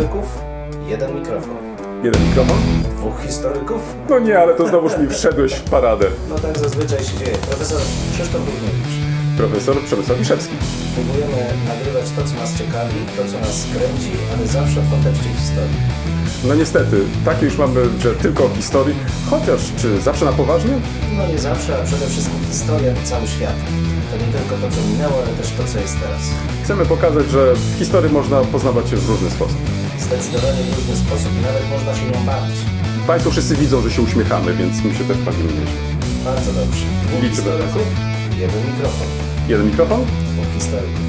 historyków, jeden mikrofon. Jeden mikrofon? Dwóch historyków? No nie, ale to znowuż mi wszedłeś w paradę. No tak zazwyczaj się dzieje. Profesor Krzysztof Równiewicz. Profesor Przemysław Wiszewski. Próbujemy nagrywać to, co nas ciekawi, to, co nas kręci, ale zawsze w kontekście historii. No niestety, takie już mamy, że tylko o historii. Chociaż, czy zawsze na poważnie? No nie zawsze, a przede wszystkim historia to cały świat. To nie tylko to, co minęło, ale też to, co jest teraz. Chcemy pokazać, że w historii można poznawać się w różny sposób. Zdecydowanie w różny sposób i nawet można się nią bawić. Państwo wszyscy widzą, że się uśmiechamy, więc my się też bawimy nieźle. Bardzo dobrze. Dwóch Liczymy historyków, jeden mikrofon. Jeden mikrofon? Dwóch historyków.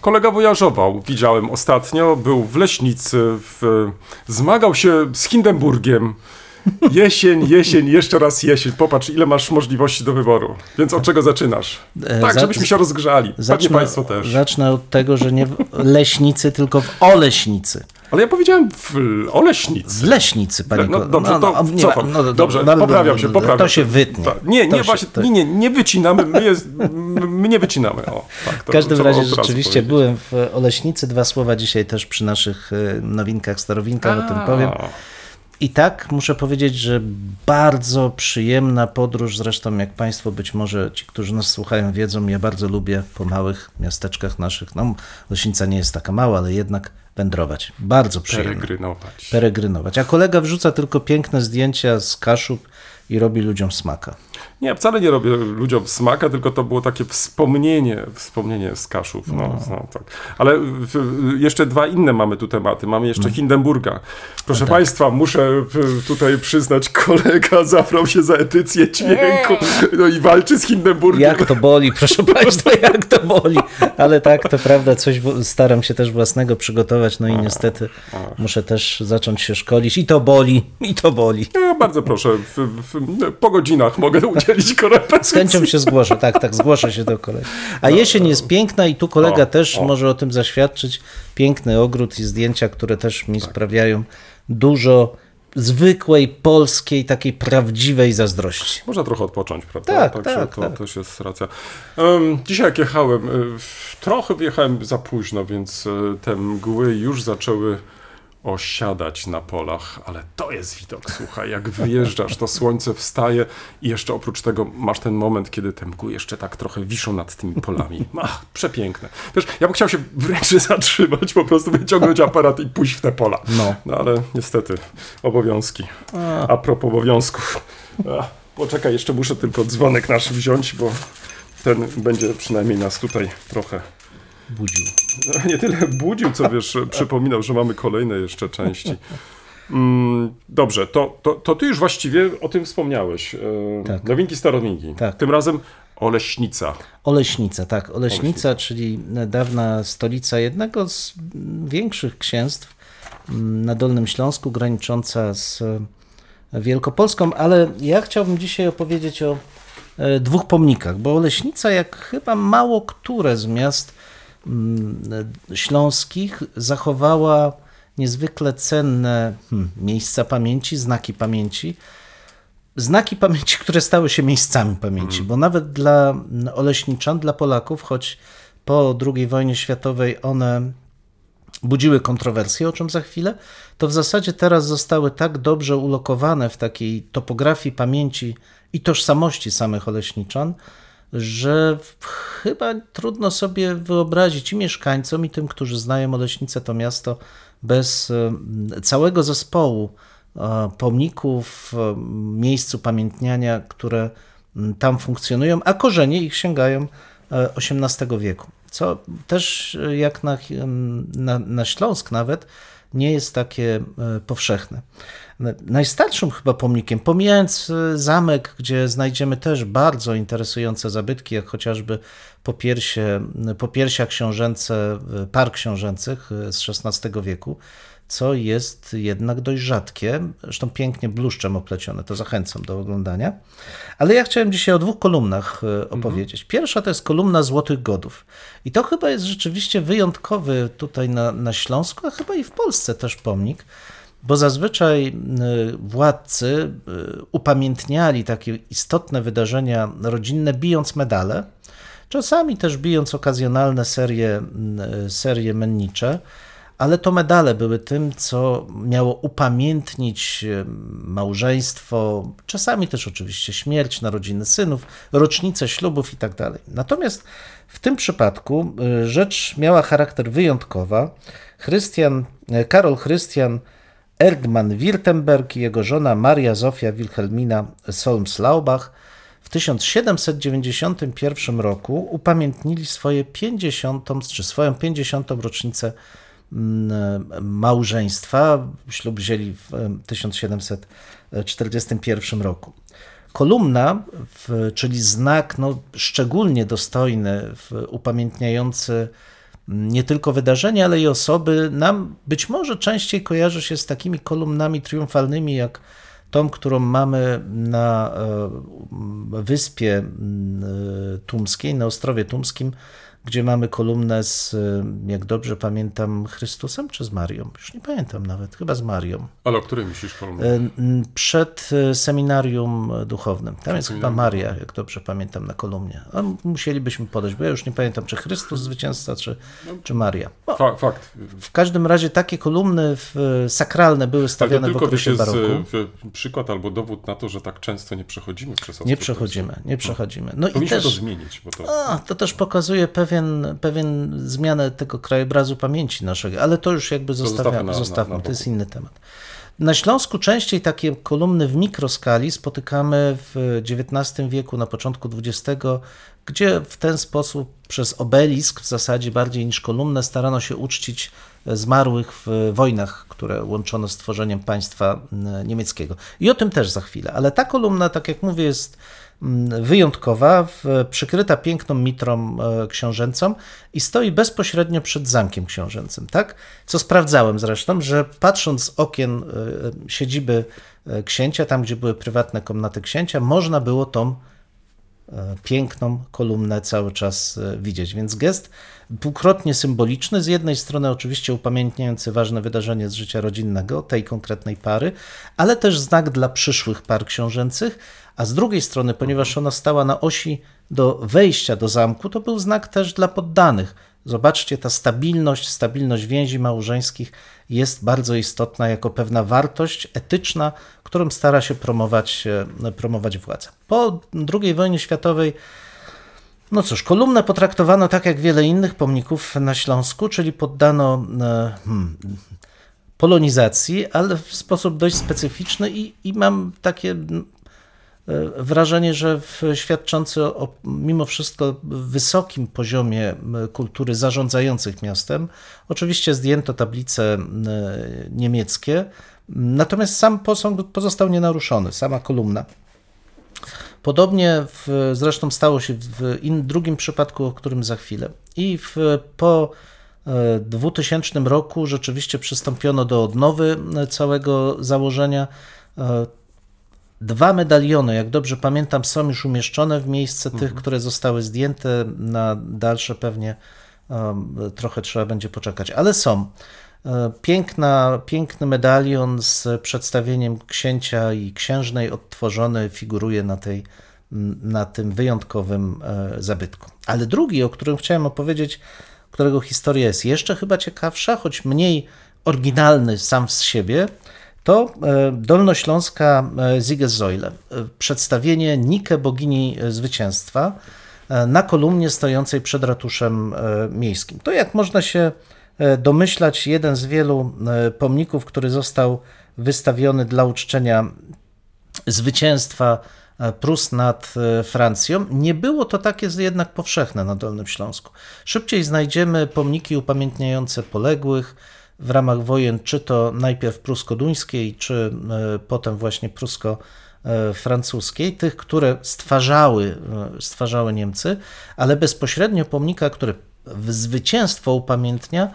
Kolega wojażował, widziałem ostatnio, był w Leśnicy, w, zmagał się z Hindenburgiem. Jesień, jesień, jeszcze raz jesień. Popatrz, ile masz możliwości do wyboru. Więc od czego zaczynasz? E, Tak, żebyśmy się rozgrzali. Pewnie Zacznę, Państwo też. zacznę od tego, że nie w Leśnicy, tylko w Oleśnicy. Ale ja powiedziałem w Oleśnic. W Leśnicy, panie No dobrze, to nie cofam. ma- no, Dobrze, no, no, poprawiam no, się, no, poprawiam To się wytnie. Tak. Nie, To nie, się- właśnie, to- nie, nie, nie wycinamy, my, jest, my nie wycinamy. O, tak, to W każdym razie rzeczywiście byłem w Oleśnicy. Dwa słowa dzisiaj też przy naszych e, nowinkach, starowinkach o tym powiem. I tak muszę powiedzieć, że bardzo przyjemna podróż. Zresztą, jak Państwo być może, ci, którzy nas słuchają, wiedzą, ja bardzo lubię po małych miasteczkach naszych. No, Leśnica nie jest taka mała, ale jednak wędrować. Bardzo przyjemnie. Peregrynować. Peregrynować. A kolega wrzuca tylko piękne zdjęcia z Kaszub i robi ludziom smaka. Nie, wcale nie robię ludziom smaka, tylko to było takie wspomnienie, wspomnienie z Kaszów. No, no, tak. Ale w, jeszcze dwa inne mamy tu tematy. Mamy jeszcze Mm. Hindenburga. Proszę tak. Państwa, muszę w, tutaj przyznać, kolega zabrał się za edycję dźwięku no i walczy z Hindenburgiem. Jak to boli, proszę Państwa, jak to boli. Ale tak, to prawda, coś staram się też własnego przygotować, no i niestety muszę też zacząć się szkolić. I to boli, i to boli. Ja bardzo proszę, w, w, po godzinach mogę udzielić korepetycji. Z chęcią się zgłoszę, tak, tak, zgłoszę się do kolegi. A jesień jest piękna i tu kolega O, też o. może o tym zaświadczyć. Piękny ogród i zdjęcia, które też mi sprawiają dużo zwykłej, polskiej, takiej prawdziwej zazdrości. Można trochę odpocząć, prawda? Tak, Także tak, to tak. też jest racja. Em, dzisiaj jak jechałem, w- trochę wyjechałem za późno, więc y, te mgły już zaczęły osiadać na polach, ale to jest widok, słuchaj, jak wyjeżdżasz, to słońce wstaje i jeszcze oprócz tego masz ten moment, kiedy te mgły jeszcze tak trochę wiszą nad tymi polami. Ach, przepiękne. Wiesz, ja bym chciał się wręcz zatrzymać, po prostu wyciągnąć aparat i pójść w te pola. No. No ale niestety, obowiązki. A propos obowiązków. A, poczekaj, jeszcze muszę tylko dzwonek nasz wziąć, bo ten będzie przynajmniej nas tutaj trochę Budził. nie tyle budził, co wiesz, przypominał, że mamy kolejne jeszcze części. Mm, dobrze, to, to, to ty już właściwie o tym wspomniałeś. E, Tak. Nowinki, staronowinki. Tak. Tym razem Oleśnica. Oleśnica, tak. Oleśnica, Oleśnica. czyli dawna stolica jednego z większych księstw mm, na Dolnym Śląsku, granicząca z Wielkopolską, ale ja chciałbym dzisiaj opowiedzieć o e, dwóch pomnikach, bo Oleśnica, jak chyba mało które z miast śląskich, zachowała niezwykle cenne hmm, miejsca pamięci, znaki pamięci, znaki pamięci, które stały się miejscami pamięci, bo nawet dla mm, Oleśniczan, dla Polaków, choć po II wojnie światowej one budziły kontrowersje, o czym za chwilę, to w zasadzie teraz zostały tak dobrze ulokowane w takiej topografii pamięci i tożsamości samych Oleśniczan, że chyba trudno sobie wyobrazić i mieszkańcom, i tym, którzy znają Oleśnicę, to miasto, bez całego zespołu e, pomników, e, miejsc upamiętniania, które tam funkcjonują, a korzenie ich sięgają e, XVIII wieku. Co też e, jak na, na, na Śląsk nawet nie jest takie e, powszechne. Najstarszym chyba pomnikiem, pomijając e, zamek, gdzie znajdziemy też bardzo interesujące zabytki, jak chociażby popiersie, popiersia książęce, e, par książęcych e, z XVI wieku, co jest jednak dość rzadkie, zresztą pięknie bluszczem oplecione, to zachęcam do oglądania. Ale ja chciałem dzisiaj o dwóch kolumnach e, opowiedzieć. Pierwsza to jest kolumna Złotych Godów. I to chyba jest rzeczywiście wyjątkowy tutaj na, na Śląsku, a chyba i w Polsce też pomnik, bo zazwyczaj y, władcy y, upamiętniali takie istotne wydarzenia rodzinne, bijąc medale. czasami też bijąc okazjonalne serie, serie mennicze, ale to medale były tym, co miało upamiętnić e, małżeństwo, czasami też oczywiście śmierć, narodziny synów, rocznice ślubów i tak. Natomiast w tym przypadku e, rzecz miała charakter wyjątkowa. Chrystian, e, Karol Chrystian Erdmann Wirtemberg i jego żona Maria Zofia Wilhelmina Solms-Laubach w 1791 roku upamiętnili swoje 50, czy swoją 50. rocznicę małżeństwa. Ślub wzięli w 1741 roku. Kolumna, czyli znak no, szczególnie dostojny, upamiętniający nie tylko wydarzenia, ale i osoby, nam być może częściej kojarzy się z takimi kolumnami triumfalnymi, jak tą, którą mamy na e, wyspie mm, e, Tumskiej, na Ostrowie Tumskim, gdzie mamy kolumnę z, e, jak dobrze pamiętam, Chrystusem czy z Marią? Już nie pamiętam nawet, chyba z Marią. Ale o której myślisz kolumnie? E, n- Przed e, seminarium duchownym. Tam jest chyba Maria, jak dobrze pamiętam, na kolumnie. A musielibyśmy podać, bo ja już nie pamiętam, czy Chrystus zwycięzca, czy, czy Maria. No, Fa- fakt. w każdym razie takie kolumny w, sakralne były to stawiane w okresie jest baroku. e, przykład albo dowód na to, że tak często nie przechodzimy przez Nie przechodzimy, nie przechodzimy. No i Powinniśmy to też, zmienić, bo to... a, to też pokazuje pewien, pewien zmianę tego krajobrazu pamięci naszego, ale to już jakby zostawmy, na to jest inny temat. Na Śląsku częściej takie kolumny w mikroskali spotykamy w XIX wieku, na początku XX, gdzie w ten sposób przez obelisk w zasadzie bardziej niż kolumnę starano się uczcić zmarłych w wojnach, które łączono z tworzeniem państwa mm, niemieckiego. I o tym też za chwilę. Ale ta kolumna, tak jak mówię, jest wyjątkowa, przykryta piękną mitrą e, książęcą i stoi bezpośrednio przed zamkiem książęcym, tak? Co sprawdzałem zresztą, że patrząc z okien e, siedziby e, księcia, tam gdzie były prywatne komnaty księcia, można było tą piękną kolumnę cały czas widzieć. Więc gest dwukrotnie symboliczny. Z jednej strony oczywiście upamiętniający ważne wydarzenie z życia rodzinnego tej konkretnej pary, ale też znak dla przyszłych par książęcych, a z drugiej strony, ponieważ ona stała na osi do wejścia do zamku, to był znak też dla poddanych. Zobaczcie, ta stabilność, stabilność więzi małżeńskich jest bardzo istotna jako pewna wartość etyczna, którą stara się promować, e, promować władza. Po II wojnie światowej no cóż, kolumnę potraktowano tak jak wiele innych pomników na Śląsku, czyli poddano e, hmm, polonizacji, ale w sposób dość specyficzny i, i mam takie wrażenie, że świadczący o mimo wszystko wysokim poziomie kultury zarządzających miastem. Oczywiście zdjęto tablice niemieckie, natomiast sam posąg pozostał nienaruszony, sama kolumna. Podobnie w, zresztą stało się w in, drugim przypadku, o którym za chwilę. I w, po e, 2000 roku rzeczywiście przystąpiono do odnowy e, całego założenia. Dwa medaliony, jak dobrze pamiętam, są już umieszczone w miejsce tych, które zostały zdjęte. Na dalsze pewnie um, trochę trzeba będzie poczekać, ale są. E, Piękna, piękny medalion z przedstawieniem księcia i księżnej odtworzony figuruje na, tej, na tym wyjątkowym e, zabytku. Ale drugi, o którym chciałem opowiedzieć, którego historia jest jeszcze chyba ciekawsza, choć mniej oryginalny sam z siebie, to e, dolnośląska e, Siegessäule, e, przedstawienie Nike bogini e, zwycięstwa e, na kolumnie stojącej przed ratuszem e, miejskim. To jak można się e, domyślać, jeden z wielu e, pomników, który został wystawiony dla uczczenia zwycięstwa e, Prus nad e, Francją. Nie było to takie jednak powszechne na Dolnym Śląsku. Szybciej znajdziemy pomniki upamiętniające poległych w ramach wojen, czy to najpierw prusko-duńskiej, czy e, potem właśnie prusko-francuskiej, tych, które stwarzały, e, stwarzały Niemcy, ale bezpośrednio pomnika, który zwycięstwo upamiętnia,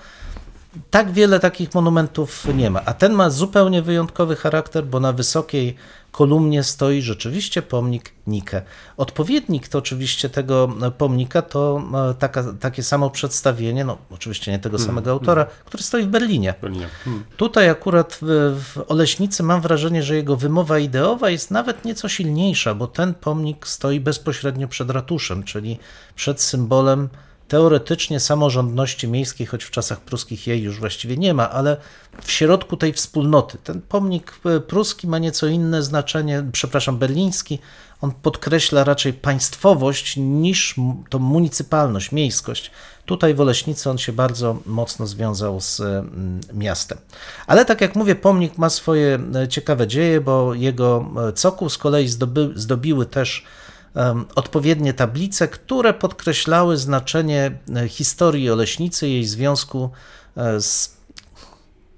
tak wiele takich monumentów nie ma. A ten ma zupełnie wyjątkowy charakter, bo na wysokiej kolumnie stoi rzeczywiście pomnik Nike. Odpowiednik to oczywiście tego pomnika to e, taka, takie samo przedstawienie, no oczywiście nie tego samego autora, który stoi w Berlinie. Berlinie. Hmm. Tutaj akurat w, w Oleśnicy mam wrażenie, że jego wymowa ideowa jest nawet nieco silniejsza, bo ten pomnik stoi bezpośrednio przed ratuszem, czyli przed symbolem teoretycznie samorządności miejskiej, choć w czasach pruskich jej już właściwie nie ma, ale w środku tej wspólnoty. Ten pomnik pruski ma nieco inne znaczenie, przepraszam, berliński. On podkreśla raczej państwowość niż tą municypalność, miejskość. Tutaj w Oleśnicy on się bardzo mocno związał z mm, miastem. Ale tak jak mówię, pomnik ma swoje e, ciekawe dzieje, bo jego e, cokół z kolei zdoby, zdobiły też odpowiednie tablice, które podkreślały znaczenie e, historii Oleśnicy, jej związku e, z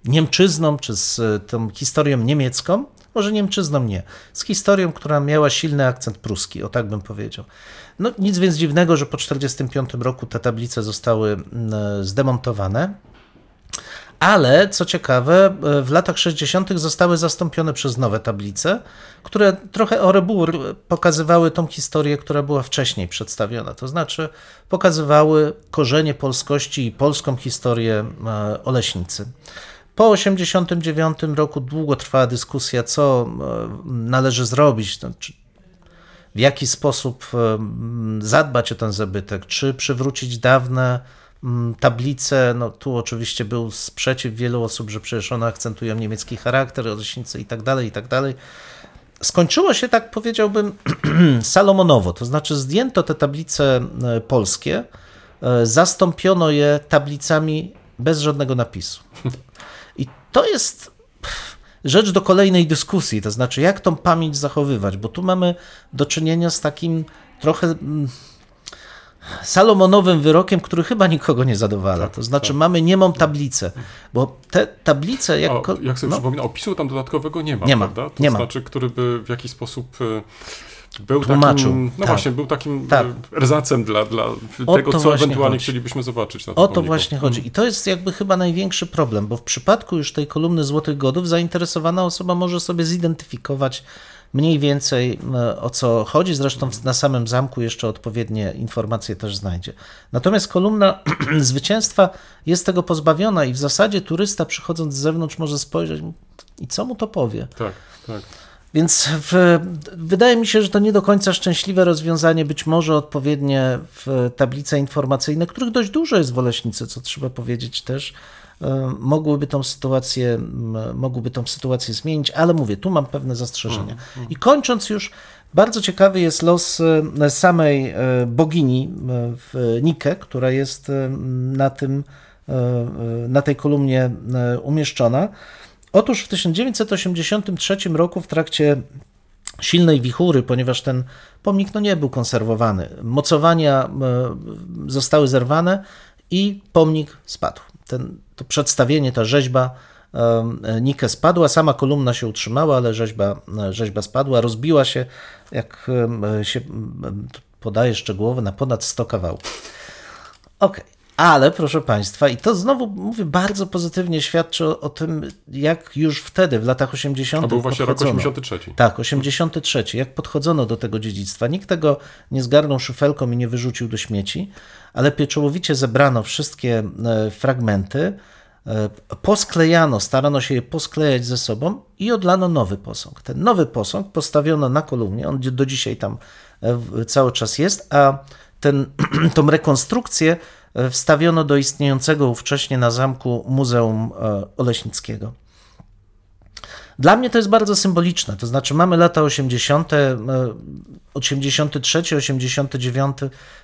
Niemczyzną, czy z e, tą historią niemiecką, może Niemczyzną nie, z historią, która miała silny akcent pruski, o tak bym powiedział. No nic więc dziwnego, że po 1945 roku te tablice zostały zdemontowane. Ale co ciekawe, e, w latach 60. zostały zastąpione przez nowe tablice, które trochę o rebur pokazywały tą historię, która była wcześniej przedstawiona. To znaczy pokazywały korzenie polskości i polską historię e, Oleśnicy. Po 1989 roku długo trwała dyskusja, co e, należy zrobić, to czy w jaki sposób zadbać o ten zabytek, czy przywrócić dawne tablice. No tu oczywiście był sprzeciw wielu osób, że przecież one akcentują niemiecki charakter, rocznicy i tak dalej, i tak dalej. Skończyło się, tak powiedziałbym, salomonowo, to znaczy zdjęto te tablice e, polskie, e, zastąpiono je tablicami bez żadnego napisu. I to jest rzecz do kolejnej dyskusji, to znaczy jak tą pamięć zachowywać, bo tu mamy do czynienia z takim trochę mm, salomonowym wyrokiem, który chyba nikogo nie zadowala. Tak, to znaczy tak. mamy niemą tablicę, bo te tablice jak... O, jak sobie no, przypominam, opisu tam dodatkowego nie ma, Nie ma, prawda? To nie ma. znaczy, który by w jakiś sposób e, był Tłumaczył, takim, no tak. właśnie, był takim Tak. e, rzacem dla, dla O tego, co ewentualnie chodzi. chcielibyśmy zobaczyć na O to pomniku. właśnie chodzi. I to jest jakby chyba największy problem, bo w przypadku już tej kolumny Złotych Godów zainteresowana osoba może sobie zidentyfikować mniej więcej e, o co chodzi. Zresztą na samym zamku jeszcze odpowiednie informacje też znajdzie. Natomiast kolumna zwycięstwa jest tego pozbawiona i w zasadzie turysta przychodząc z zewnątrz może spojrzeć i co mu to powie. Tak, tak. Więc w, wydaje mi się, że to nie do końca szczęśliwe rozwiązanie, być może odpowiednie w tablice informacyjne, których dość dużo jest w Oleśnicy, co trzeba powiedzieć też, mogłyby tą sytuację, mogłyby tą sytuację zmienić, ale mówię, tu mam pewne zastrzeżenia. I kończąc już, bardzo ciekawy jest los samej e, bogini e, w Nike, która jest na tym, e, na tej kolumnie umieszczona. Otóż w 1983 roku w trakcie silnej wichury, ponieważ ten pomnik no, nie był konserwowany, mocowania zostały zerwane i pomnik spadł. Ten, to przedstawienie, ta rzeźba Nike spadła, sama kolumna się utrzymała, ale rzeźba, e, rzeźba spadła, rozbiła się, jak się podaje szczegółowo, na ponad 100 kawałków. Okej. Ale proszę Państwa, i to znowu mówię bardzo pozytywnie świadczy o, o tym, jak już wtedy, w latach 80. A był właśnie rok podchodzono. 83. Tak, 83. Jak podchodzono do tego dziedzictwa. Nikt tego nie zgarnął szufelką i nie wyrzucił do śmieci, ale pieczołowicie zebrano wszystkie e, fragmenty, e, posklejano, starano się je posklejać ze sobą i odlano nowy posąg. Ten nowy posąg postawiono na kolumnie, on do dzisiaj tam e, cały czas jest, a ten, tą rekonstrukcję wstawiono do istniejącego ówcześnie na zamku Muzeum Oleśnickiego. Dla mnie to jest bardzo symboliczne. To znaczy, mamy lata 80., e, 83, 89,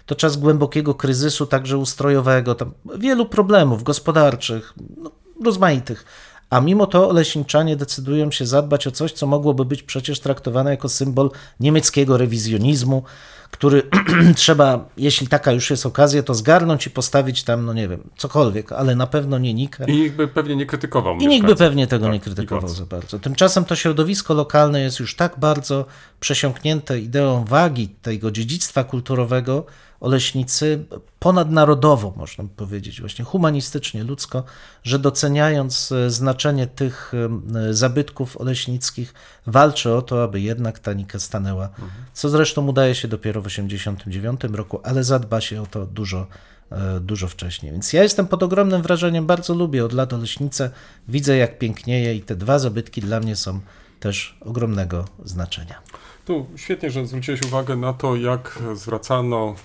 to czas głębokiego kryzysu, także ustrojowego, tam wielu problemów gospodarczych, no, rozmaitych. A mimo to leśniczanie decydują się zadbać o coś, co mogłoby być przecież traktowane jako symbol niemieckiego rewizjonizmu, który trzeba, jeśli taka już jest okazja, to zgarnąć i postawić tam, no nie wiem, cokolwiek, ale na pewno nie Nikę. I nikt by pewnie nie krytykował I nikt by pewnie tego Tak, nie krytykował za bardzo. Tymczasem to środowisko lokalne jest już tak bardzo przesiąknięte ideą wagi tego dziedzictwa kulturowego Oleśnicy ponadnarodowo, można powiedzieć, właśnie humanistycznie, ludzko, że doceniając e, znaczenie tych e, zabytków oleśnickich, walczy o to, aby jednak ta Nika stanęła, co zresztą udaje się dopiero w 1989 roku, ale zadba się o to dużo, e, dużo wcześniej. Więc ja jestem pod ogromnym wrażeniem, bardzo lubię od lat Oleśnicę, widzę jak pięknieje i te dwa zabytki dla mnie są też ogromnego znaczenia. Tu świetnie, że zwróciłeś uwagę na to, jak zwracano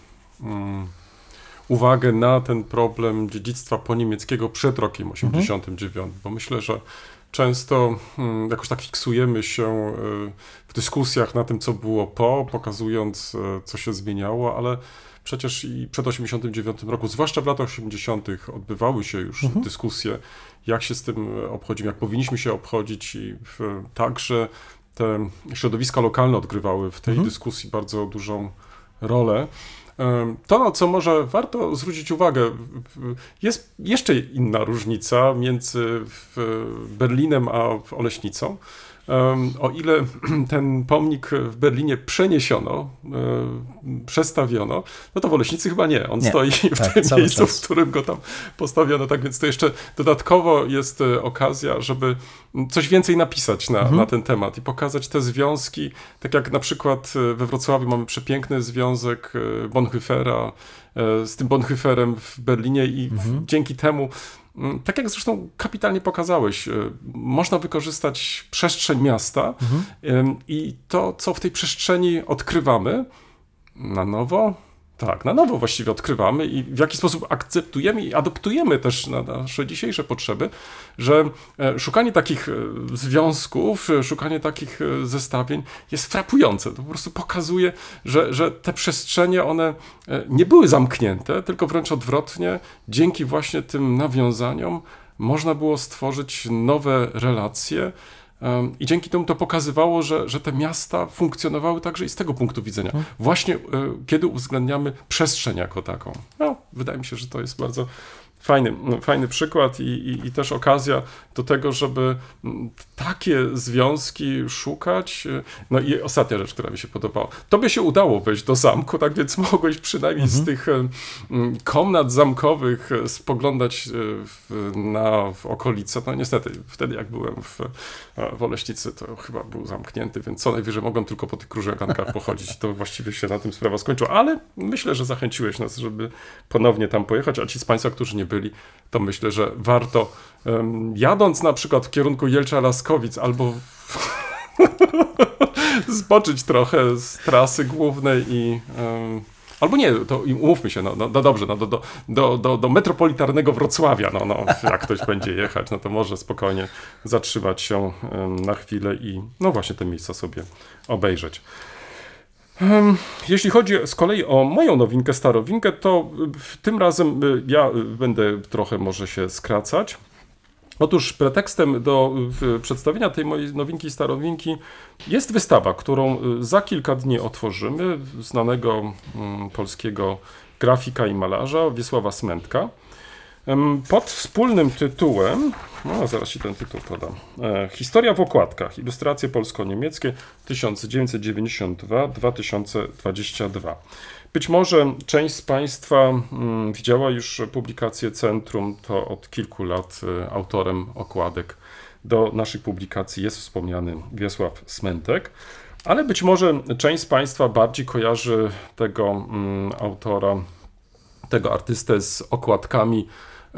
mm, uwagę na ten problem dziedzictwa poniemieckiego przed rokiem 89, bo myślę, że często mm, jakoś tak fiksujemy się y, w dyskusjach na tym, co było po, pokazując, y, co się zmieniało, ale przecież i przed 89 roku, zwłaszcza w latach 80., odbywały się już dyskusje, jak się z tym obchodzimy, jak powinniśmy się obchodzić i w, także te środowiska lokalne odgrywały w tej dyskusji bardzo dużą rolę. To, na co może warto zwrócić uwagę, jest jeszcze inna różnica między Berlinem a Oleśnicą. O ile ten pomnik w Berlinie przeniesiono, przestawiono, no to w Oleśnicy chyba nie. On Nie, stoi w tak, tym miejscu, czas. w którym go tam postawiono. Tak więc to jeszcze dodatkowo jest e, okazja, żeby coś więcej napisać na, Mhm. na ten temat i pokazać te związki, tak jak na przykład e, we Wrocławiu mamy przepiękny związek e, Bonhoeffera z tym Bonhoefferem w Berlinie i Mhm. dzięki temu, tak jak zresztą kapitalnie pokazałeś, e, można wykorzystać przestrzeń miasta Mhm. i to, co w tej przestrzeni odkrywamy na nowo, tak, na nowo właściwie odkrywamy i w jaki sposób akceptujemy i adoptujemy też na nasze dzisiejsze potrzeby, że e, szukanie takich e, związków, e, szukanie takich zestawień jest frapujące. To po prostu pokazuje, że, że te przestrzenie, one nie były zamknięte, tylko wręcz odwrotnie, dzięki właśnie tym nawiązaniom można było stworzyć nowe relacje, I dzięki temu to pokazywało, że, że te miasta funkcjonowały także i z tego punktu widzenia. Właśnie e, kiedy uwzględniamy przestrzeń jako taką. No, wydaje mi się, że to jest bardzo fajny, fajny przykład i, i, i też okazja do tego, żeby takie związki szukać. No i ostatnia rzecz, która mi się podobała. Tobie się udało wejść do zamku, tak więc mogłeś przynajmniej z tych komnat zamkowych e, spoglądać e, w, na okolice. No niestety, wtedy jak byłem w, e, w Oleśnicy, to chyba był zamknięty, więc co najwyżej mogłem tylko po tych krużgankach pochodzić. To właściwie się na tym sprawa skończyła, ale myślę, że zachęciłeś nas, żeby ponownie tam pojechać, a ci z Państwa, którzy nie byli, to myślę, że warto, jadąc na przykład w kierunku Jelcza-Laskowic albo zboczyć trochę z trasy głównej i... Albo nie, to umówmy się, no, no, no dobrze, no, do, do, do, do, metropolitarnego Wrocławia, no, no, jak ktoś będzie jechać, no to może spokojnie zatrzymać się na chwilę i no właśnie te miejsca sobie obejrzeć. Jeśli chodzi z kolei o moją nowinkę, starowinkę, to tym razem ja będę trochę może się skracać. Otóż pretekstem do przedstawienia tej mojej nowinki, starowinki jest wystawa, którą y, za kilka dni otworzymy, znanego mm, polskiego grafika i malarza Wiesława Smętka. Pod wspólnym tytułem, no zaraz ci ten tytuł podam, e, Historia w okładkach, ilustracje polsko-niemieckie 1992-2022. Być może część z Państwa mm, widziała już publikację Centrum, to od kilku lat e, autorem okładek do naszych publikacji jest wspomniany Wiesław Smętek. Ale być może część z Państwa bardziej kojarzy tego mm, autora tego artystę z okładkami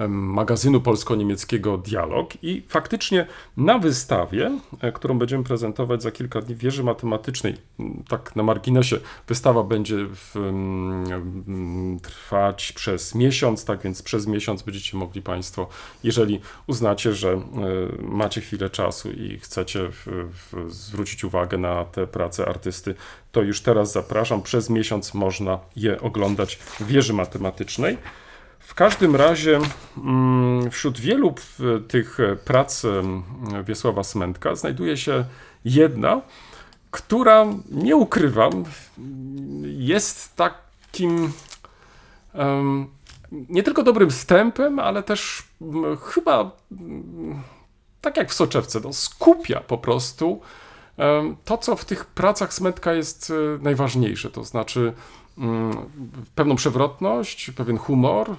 magazynu polsko-niemieckiego Dialog i faktycznie na wystawie, e, którą będziemy prezentować za kilka dni w wieży matematycznej, tak na marginesie, wystawa będzie w, trwać przez miesiąc, tak więc przez miesiąc będziecie mogli Państwo, jeżeli uznacie, że e, macie chwilę czasu i chcecie w, w, zwrócić uwagę na te prace artysty, to już teraz zapraszam. Przez miesiąc można je oglądać w wieży matematycznej. W każdym razie mm, wśród wielu p- tych e, prac em, Wiesława Smętka znajduje się jedna, która, nie ukrywam, jest takim nie tylko dobrym wstępem, ale też chyba tak jak w soczewce, no, skupia po prostu to, co w tych pracach Smętka jest e, najważniejsze, to znaczy pewną przewrotność, pewien humor, e,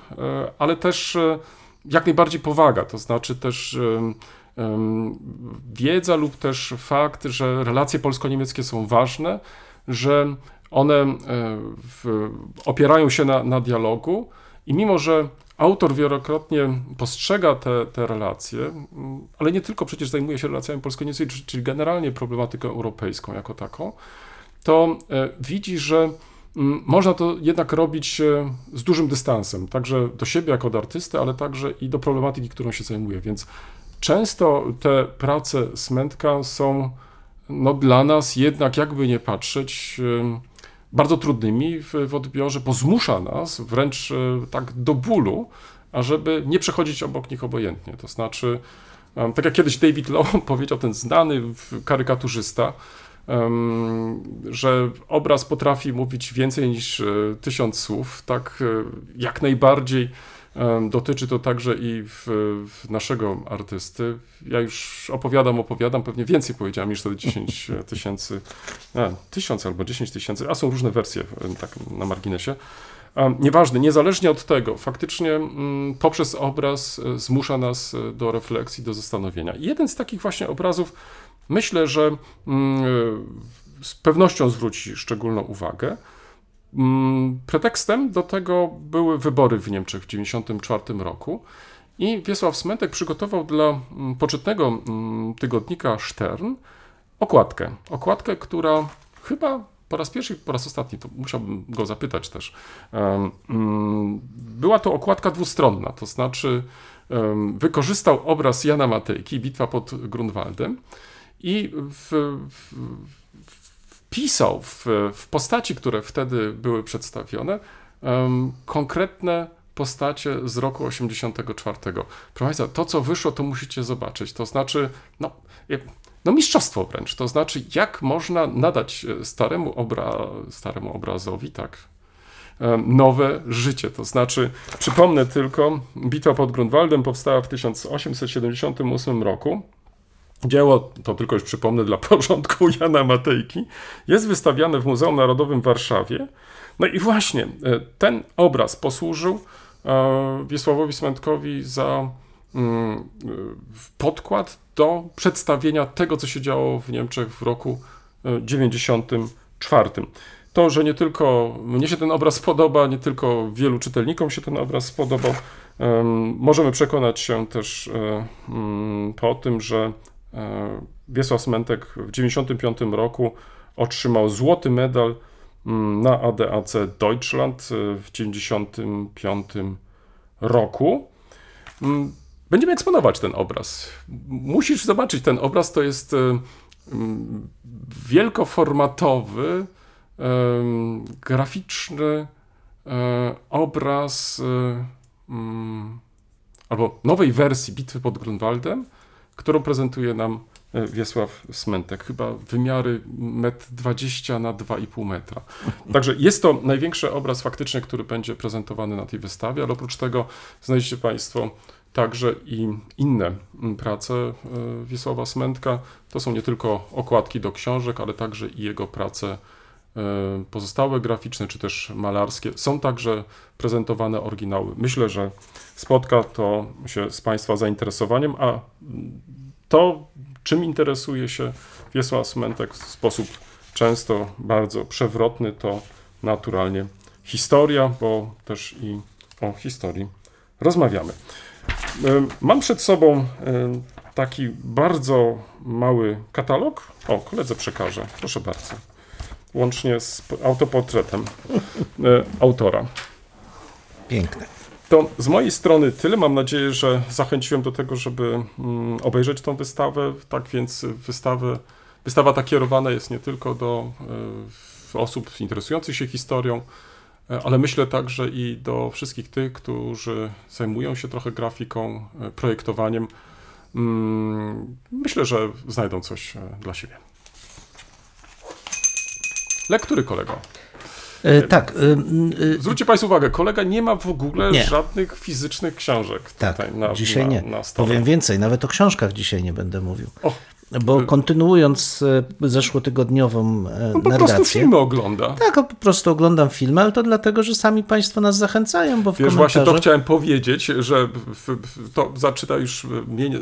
ale też e, jak najbardziej powaga, to znaczy też em, wiedza lub też fakt, że relacje polsko-niemieckie są ważne, że one e, w, opierają się na, na dialogu i mimo, że autor wielokrotnie postrzega te, te relacje, mm, ale nie tylko przecież zajmuje się relacjami polsko-niemieckimi, czyli- generalnie problematyką europejską jako taką, to e, widzi, że mm, można to jednak robić e, z dużym dystansem, także do siebie jako do artysty, ale także i do problematyki, którą się zajmuje, więc często te prace Smętka są no, dla nas jednak, jakby nie patrzeć, em, bardzo trudnymi w, w odbiorze, bo zmusza nas wręcz e, tak do bólu, ażeby nie przechodzić obok nich obojętnie. To znaczy, tak jak kiedyś David Lowe powiedział, ten znany karykaturzysta, że obraz potrafi mówić więcej niż e, tysiąc słów, tak e, jak najbardziej dotyczy to także i w, w naszego artysty. Ja już opowiadam, opowiadam, pewnie więcej powiedziałem niż te 10 tysięcy, a, tysiąc albo 10 tysięcy, a są różne wersje e, tak na marginesie. Nieważne, niezależnie od tego, faktycznie mm, poprzez obraz e, zmusza nas e, do refleksji, do zastanowienia. I jeden z takich właśnie obrazów, myślę, że mm, z pewnością zwróci szczególną uwagę. Mm, Pretekstem do tego były wybory w Niemczech w 1994 roku i Wiesław Smentek przygotował dla mm, poczytnego tygodnika Stern okładkę. Okładkę, która chyba po raz pierwszy po raz ostatni, to musiałbym go zapytać też. Była to okładka dwustronna, to znaczy wykorzystał obraz Jana Matejki, Bitwa pod Grunwaldem i w, w, wpisał w, w postaci, które wtedy były przedstawione, em, konkretne postacie z roku 84. Proszę Państwa, to co wyszło, to musicie zobaczyć. To znaczy, no, no mistrzostwo wręcz. To znaczy, jak można nadać e, staremu, obra, staremu obrazowi, tak, nowe życie. To znaczy, przypomnę tylko, Bitwa pod Grunwaldem powstała w 1878 roku. Dzieło, to tylko już przypomnę dla porządku Jana Matejki, jest wystawiane w Muzeum Narodowym w Warszawie. No i właśnie e, ten obraz posłużył e, Wiesławowi Smętkowi za mm, e, podkład do przedstawienia tego, co się działo w Niemczech w roku e, 94. To, że nie tylko mnie się ten obraz podoba, nie tylko wielu czytelnikom się ten obraz spodobał, em, możemy przekonać się też mm, po tym, że Wiesław Smentek w 95 roku otrzymał złoty medal mm, na ADAC Deutschland e, w 95 roku. Mm, Będziemy eksponować ten obraz. Musisz zobaczyć ten obraz, to jest e, mm, wielkoformatowy, graficzny e, obraz e, albo nowej wersji Bitwy pod Grunwaldem, którą prezentuje nam e, Wiesław Smentek. Chyba wymiary 1,20 m na 2,5 metra. Także jest to największy obraz faktycznie, który będzie prezentowany na tej wystawie, ale oprócz tego znajdziecie Państwo także i inne mm, prace e, Wiesława Smentka. To są nie tylko okładki do książek, ale także i jego prace pozostałe graficzne czy też malarskie. Są także prezentowane oryginały. Myślę, że spotka to się z Państwa zainteresowaniem, a to, czym interesuje się Wiesław Smentek w sposób często bardzo przewrotny, to naturalnie historia, bo też i o historii rozmawiamy. Ym, Mam przed sobą ym, taki bardzo mały katalog. O, koledze przekażę, proszę bardzo. Łącznie z autoportretem y, autora. Piękne. To z mojej strony tyle. Mam nadzieję, że zachęciłem do tego, żeby mm, obejrzeć tą wystawę. Tak więc wystawę, wystawa ta kierowana jest nie tylko do e, osób interesujących się historią, e, ale myślę także i do wszystkich tych, którzy zajmują się trochę grafiką, e, projektowaniem. Mm, Myślę, że znajdą coś e, dla siebie. Lektury, kolego. E, tak, y, y, Zwróćcie Państwo uwagę, kolega nie ma w ogóle Nie. żadnych fizycznych książek tak, tutaj na, dzisiaj na, nie. na. Powiem więcej, nawet o książkach dzisiaj nie będę mówił. O. Bo kontynuując e, zeszłotygodniową e, On po prostu narrację. filmy ogląda. Tak, po prostu oglądam filmy, ale to dlatego, że sami Państwo nas zachęcają, bo w Wiesz, właśnie to komentarzach... chciałem powiedzieć, że to zaczyna już mnie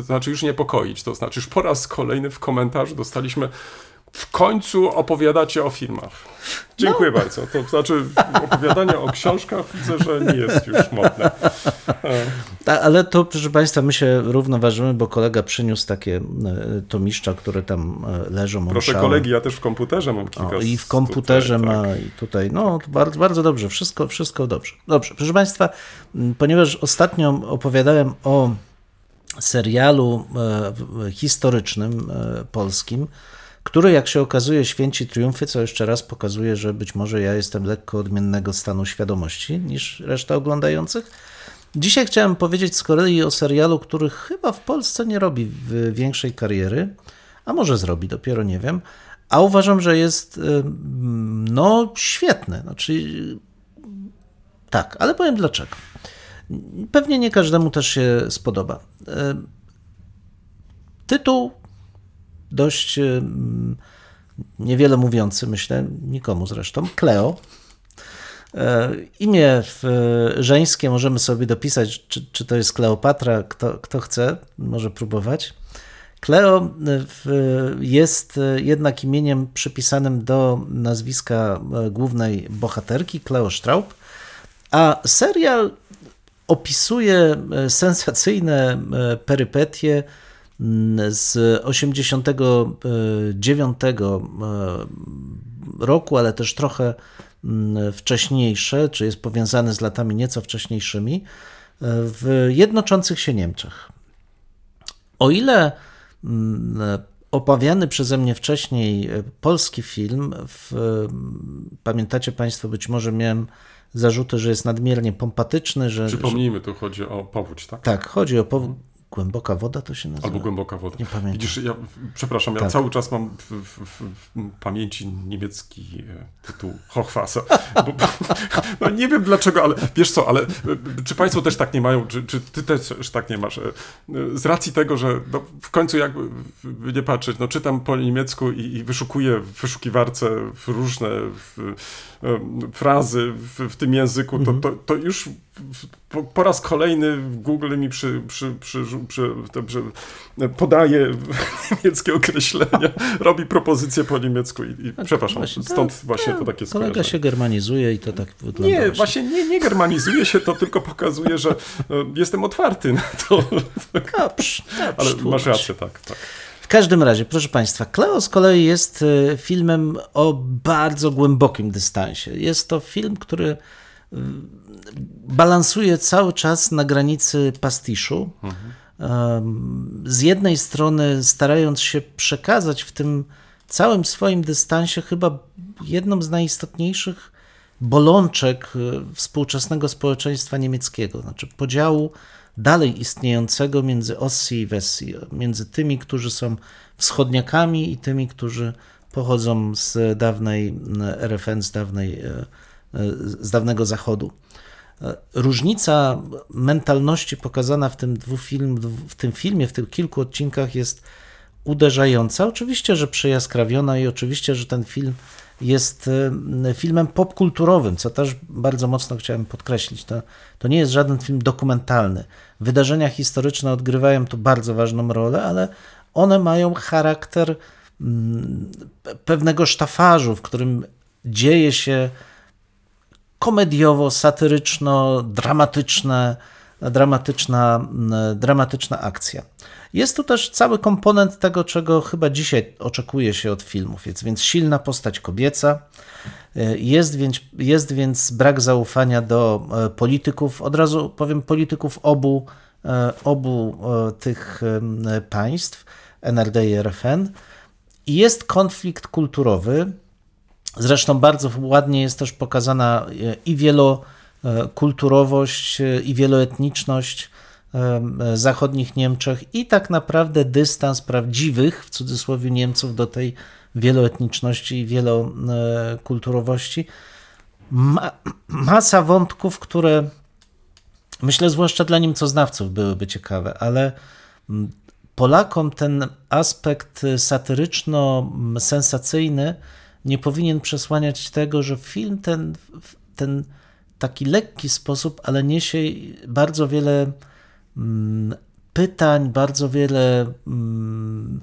znaczy już niepokoić. To znaczy, już po raz kolejny w komentarzu dostaliśmy w końcu opowiadacie o filmach. Dziękuję No. bardzo. To znaczy, opowiadanie o książkach widzę, że nie jest już modne. Ta, ale to, proszę Państwa, my się równoważymy, bo kolega przyniósł takie e, tomiszcza, które tam e, leżą. Proszę kolegi, ja też w komputerze mam kilka. O, I w komputerze tutaj, ma tak. i tutaj, no bardzo, bardzo dobrze, wszystko, wszystko dobrze. Dobrze, proszę Państwa, ponieważ ostatnio opowiadałem o serialu e, historycznym polskim, który jak się okazuje święci triumfy, co jeszcze raz pokazuje, że być może ja jestem lekko odmiennego stanu świadomości niż reszta oglądających. Dzisiaj chciałem powiedzieć z kolei o serialu, który chyba w Polsce nie robi większej kariery, a może zrobi, dopiero nie wiem. A uważam, że jest y, no świetny. Znaczy, tak, ale powiem dlaczego. Pewnie nie każdemu też się spodoba. Y, Tytuł dość y, niewiele mówiący, myślę, nikomu zresztą. Cleo. E, Imię e, żeńskie możemy sobie dopisać, czy, czy to jest Kleopatra, kto, kto chce, może próbować. Kleo e, w, jest jednak imieniem przypisanym do nazwiska e, głównej bohaterki, Kleo Straub, a serial opisuje e, sensacyjne perypetie mm, z 89 e, roku, ale też trochę mm, wcześniejsze, czy jest powiązany z latami nieco wcześniejszymi, e, w jednoczących się Niemczech. O ile mm, omawiany przeze mnie wcześniej e, polski film, w, mm, pamiętacie Państwo, być może miałem zarzuty, że jest nadmiernie pompatyczny, że, Przypomnijmy, tu chodzi o powódź, tak? tak, chodzi o pow... głęboka woda to się nazywa. Albo głęboka woda. Nie pamiętam. Widzisz, ja, przepraszam, ja Tak. cały czas mam w, w, w, w pamięci niemiecki e, tytuł Hochwasser. Bo, no nie wiem dlaczego, ale wiesz co, ale e, czy Państwo też tak nie mają, czy, czy Ty też tak nie masz? E, Z racji tego, że no, w końcu jakby by nie patrzeć, no czytam po niemiecku i, i wyszukuję w wyszukiwarce różne frazy w, w tym języku, to, to, to już po, po raz kolejny Google mi przy, przy, przy, przy, podaje niemieckie określenia, robi propozycje po niemiecku i, i przepraszam, Właśnie, stąd tak, właśnie tak, to takie Kolega skojarzenie. się germanizuje i to tak wygląda. Nie, właśnie nie, nie germanizuje się, to tylko pokazuje, że e, jestem otwarty na to, Dobrze, ale dobrze, masz rację, tak, tak. Każdym razie, proszę Państwa, Cleo z kolei jest e, filmem o bardzo głębokim dystansie. Jest to film, który mm, balansuje cały czas na granicy pastiszu. Em, Z jednej strony starając się przekazać w tym całym swoim dystansie chyba jedną z najistotniejszych bolączek e, współczesnego społeczeństwa niemieckiego, znaczy podziału dalej istniejącego między Ossi i Wessi, między tymi, którzy są wschodniakami i tymi, którzy pochodzą z dawnej m, RFN, z, dawnej, e, e, z dawnego zachodu. E, Różnica mentalności pokazana w tym, dwufilm, w tym filmie, w tych kilku odcinkach jest uderzająca. Oczywiście, że przejaskrawiona i oczywiście, że ten film jest e, filmem popkulturowym, co też bardzo mocno chciałem podkreślić. To, to nie jest żaden film dokumentalny. Wydarzenia historyczne odgrywają tu bardzo ważną rolę, ale one mają charakter mm, pe- pewnego sztafażu, w którym dzieje się komediowo, satyryczno, dramatyczne, dramatyczna, mm, dramatyczna akcja. Jest tu też cały komponent tego, czego chyba dzisiaj oczekuje się od filmów, jest więc silna postać kobieca, y, jest więc, jest więc brak zaufania do e, polityków, od razu powiem polityków obu, e, obu e, tych państw, NRD i RFN, i jest konflikt kulturowy, Zresztą bardzo ładnie jest też pokazana i wielokulturowość, i wieloetniczność zachodnich Niemczech i tak naprawdę dystans prawdziwych, w cudzysłowie, Niemców do tej wieloetniczności i wielokulturowości. Ma, masa wątków, które myślę, zwłaszcza dla Niemcoznawców byłyby ciekawe, ale Polakom ten aspekt satyryczno-sensacyjny nie powinien przesłaniać tego, że film ten, ten taki lekki sposób, ale niesie bardzo wiele pytań, bardzo wiele mm,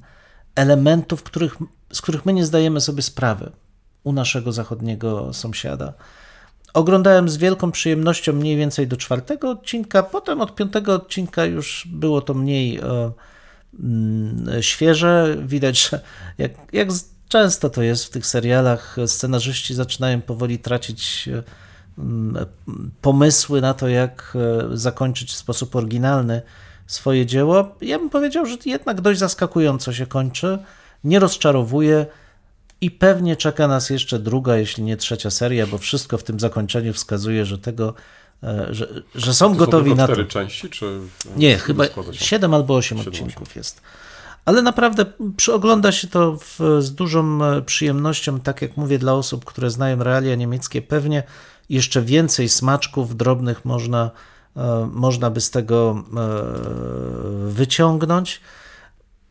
elementów, których, z których my nie zdajemy sobie sprawy u naszego zachodniego sąsiada. Oglądałem z wielką przyjemnością mniej więcej do czwartego odcinka, potem od piątego odcinka już było to mniej e, mm, świeże. Widać, że jak, jak często to jest w tych serialach, scenarzyści zaczynają powoli tracić e, mm, pomysły na to, jak e, zakończyć w sposób oryginalny swoje dzieło. Ja bym powiedział, że jednak dość zaskakująco się kończy, nie rozczarowuje i pewnie czeka nas jeszcze druga, jeśli nie trzecia seria, bo wszystko w tym zakończeniu wskazuje, że tego, e, że, że są To gotowi są na cztery części, czy... Nie, chyba? 7 albo 8 Siedem, odcinków jest. Ale naprawdę przyogląda się to w, z dużą e, przyjemnością, tak jak mówię, dla osób, które znają realia niemieckie, pewnie jeszcze więcej smaczków drobnych można, e, można by z tego e, wyciągnąć.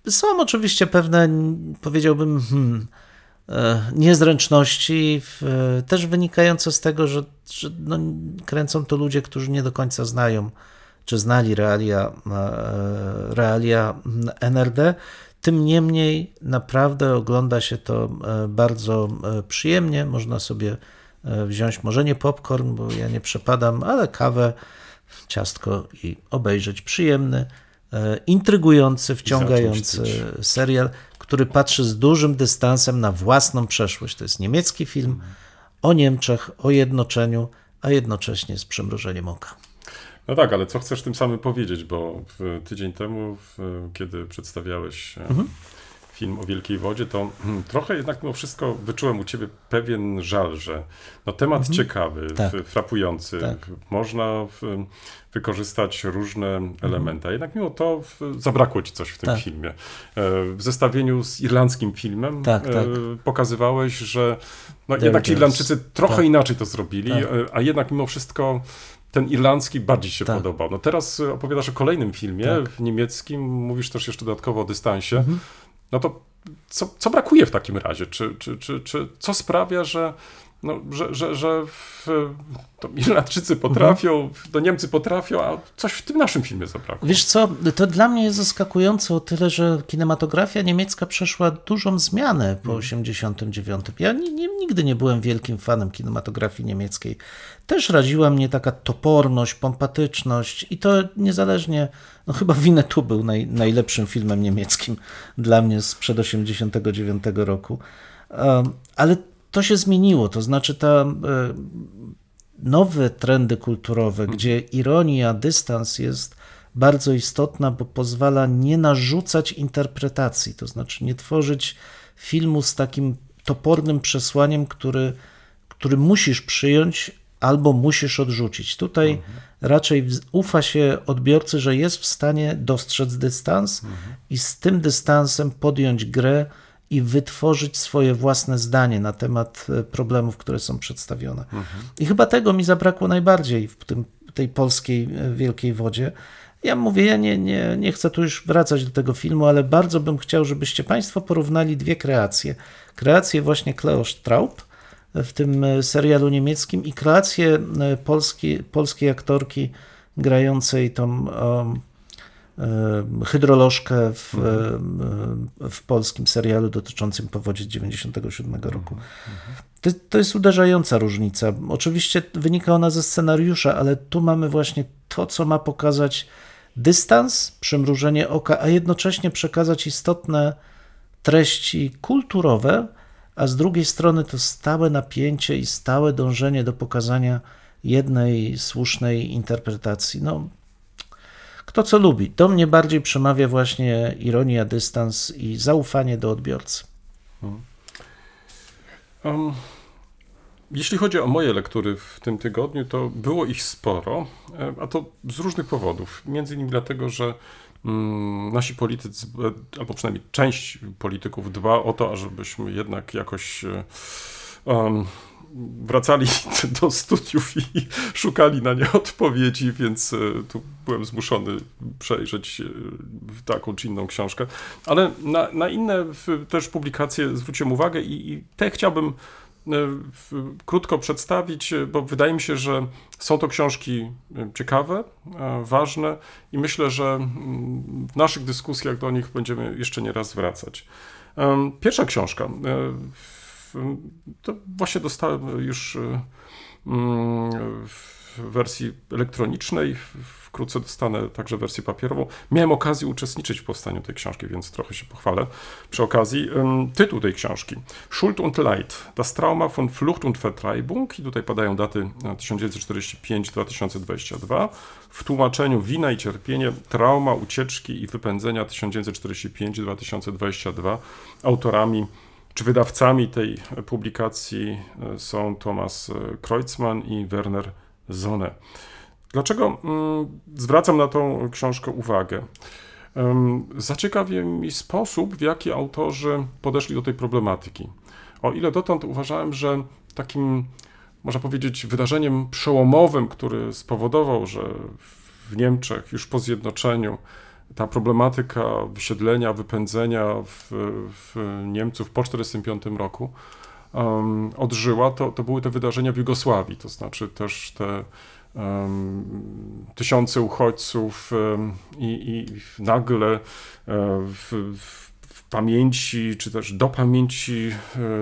Są oczywiście pewne, powiedziałbym, hmm, e, niezręczności, też wynikające z tego, że, że no, kręcą to ludzie, którzy nie do końca znają czy znali realia, realia NRD. Tym niemniej naprawdę ogląda się to bardzo przyjemnie. Można sobie wziąć może nie popcorn, bo ja nie przepadam, ale kawę, ciastko i obejrzeć przyjemny, e, intrygujący, wciągający serial, który patrzy z dużym dystansem na własną przeszłość. To jest niemiecki film o Niemczech, o jednoczeniu, a jednocześnie z przymrużeniem oka. No tak, ale co chcesz tym samym powiedzieć, bo tydzień temu, kiedy przedstawiałeś e, Mhm. Film o Wielkiej Wodzie, to hmm, trochę jednak mimo wszystko wyczułem u ciebie pewien żal, że no, temat ciekawy, Tak. frapujący, Tak. można w, wykorzystać różne elementy, a jednak mimo to w, zabrakło ci coś w tym Mhm. Tak. filmie. E, W zestawieniu z irlandzkim filmem Tak, e, tak. pokazywałeś, że no, jednak ci. Irlandczycy trochę Tak. inaczej to zrobili, e, a jednak mimo wszystko ten irlandzki bardziej się Tak. podobał. No teraz opowiadasz o kolejnym filmie Tak. w niemieckim, mówisz też jeszcze dodatkowo o dystansie. Mhm. No to co, co brakuje w takim razie? Czy, czy, czy, czy co sprawia, że, no, że, że, że w, to Irlandczycy potrafią, Mhm. to Niemcy potrafią, a coś w tym naszym filmie zabrakło? Wiesz co, to dla mnie jest zaskakujące o tyle, że kinematografia niemiecka przeszła dużą zmianę po 89. Ja ni, nie, nigdy nie byłem wielkim fanem kinematografii niemieckiej. Też raziła mnie taka toporność, pompatyczność i to niezależnie, no chyba Winnetou był naj, najlepszym filmem niemieckim dla mnie sprzed 89 roku. Um, ale to się zmieniło, to znaczy ta e, nowe trendy kulturowe, gdzie ironia, dystans jest bardzo istotna, bo pozwala nie narzucać interpretacji, to znaczy nie tworzyć filmu z takim topornym przesłaniem, który, który musisz przyjąć albo musisz odrzucić. Tutaj raczej w- ufa się odbiorcy, że jest w stanie dostrzec dystans i z tym dystansem podjąć grę i wytworzyć swoje własne zdanie na temat e, problemów, które są przedstawione. I chyba tego mi zabrakło najbardziej w tym, tej polskiej e, Wielkiej Wodzie. Ja mówię, ja nie, nie, nie chcę tu już wracać do tego filmu, ale bardzo bym chciał, żebyście Państwo porównali dwie kreacje. Kreację właśnie Cleo Straub w tym e, serialu niemieckim i kreację e, polskiej, aktorki grającej tą um, hydrolożkę w, e, w polskim serialu dotyczącym powodzi z 97 roku. To, to jest uderzająca różnica. Oczywiście wynika ona ze scenariusza, ale tu mamy właśnie to, co ma pokazać dystans, przymrużenie oka, a jednocześnie przekazać istotne treści kulturowe, a z drugiej strony to stałe napięcie i stałe dążenie do pokazania jednej słusznej interpretacji. No, kto co lubi. Do mnie bardziej przemawia właśnie ironia, dystans i zaufanie do odbiorcy. Um, jeśli chodzi o moje lektury w tym tygodniu, to było ich sporo, e, a to z różnych powodów. Między innymi dlatego, że mm, nasi politycy, e, albo przynajmniej część polityków dba o to, ażebyśmy jednak jakoś e, em, wracali do studiów i szukali na nie odpowiedzi, więc e, tu byłem zmuszony przejrzeć e, taką czy inną książkę. Ale na, na inne też publikacje zwróciłem uwagę i, i te chciałbym e, krótko przedstawić, bo wydaje mi się, że są to książki ciekawe, ważne i myślę, że mm, w naszych dyskusjach do nich będziemy jeszcze nie raz wracać. Pierwsza książka. E, To właśnie dostałem już e, mm, w wersji elektronicznej. Wkrótce dostanę także wersję papierową. Miałem okazję uczestniczyć w powstaniu tej książki, więc trochę się pochwalę przy okazji. Tytuł tej książki: Schuld und Leid. Das Trauma von Flucht und Vertreibung. I tutaj padają daty e, 1945-2022. W tłumaczeniu Wina i cierpienie, trauma, ucieczki i wypędzenia 1945-2022. Autorami czy wydawcami tej publikacji e, są Thomas e, Kreutzmann i Werner Zone. Dlaczego mm, zwracam na tą książkę uwagę? Zaciekawił mi sposób, w jaki autorzy podeszli do tej problematyki. O ile dotąd uważałem, że takim, można powiedzieć, wydarzeniem przełomowym, który spowodował, że w Niemczech już po zjednoczeniu ta problematyka wysiedlenia, wypędzenia w, w Niemców po 1945 roku um, odżyła, to, to były te wydarzenia w Jugosławii, to znaczy też te um, tysiące uchodźców um, i, i nagle e, w, w, pamięci, czy też do pamięci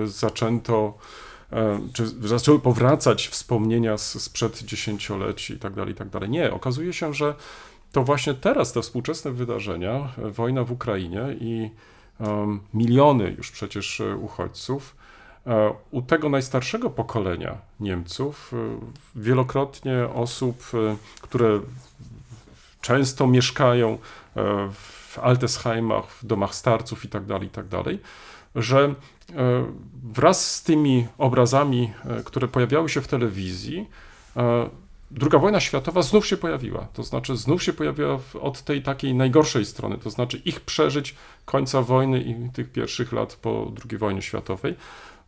e, zaczęto e, czy zaczęły powracać wspomnienia z, sprzed dziesięcioleci i tak dalej, i tak dalej. Nie, okazuje się, że to właśnie teraz te współczesne wydarzenia, e, wojna w Ukrainie i um, miliony już przecież e, uchodźców, e, u tego najstarszego pokolenia Niemców, wielokrotnie osób, które często mieszkają w Altesheimach, w domach starców i tak dalej, i tak że wraz z tymi obrazami, które pojawiały się w telewizji, Druga wojna światowa znów się pojawiła, to znaczy znów się pojawiła od tej takiej najgorszej strony, to znaczy ich przeżyć końca wojny i tych pierwszych lat po II wojnie światowej.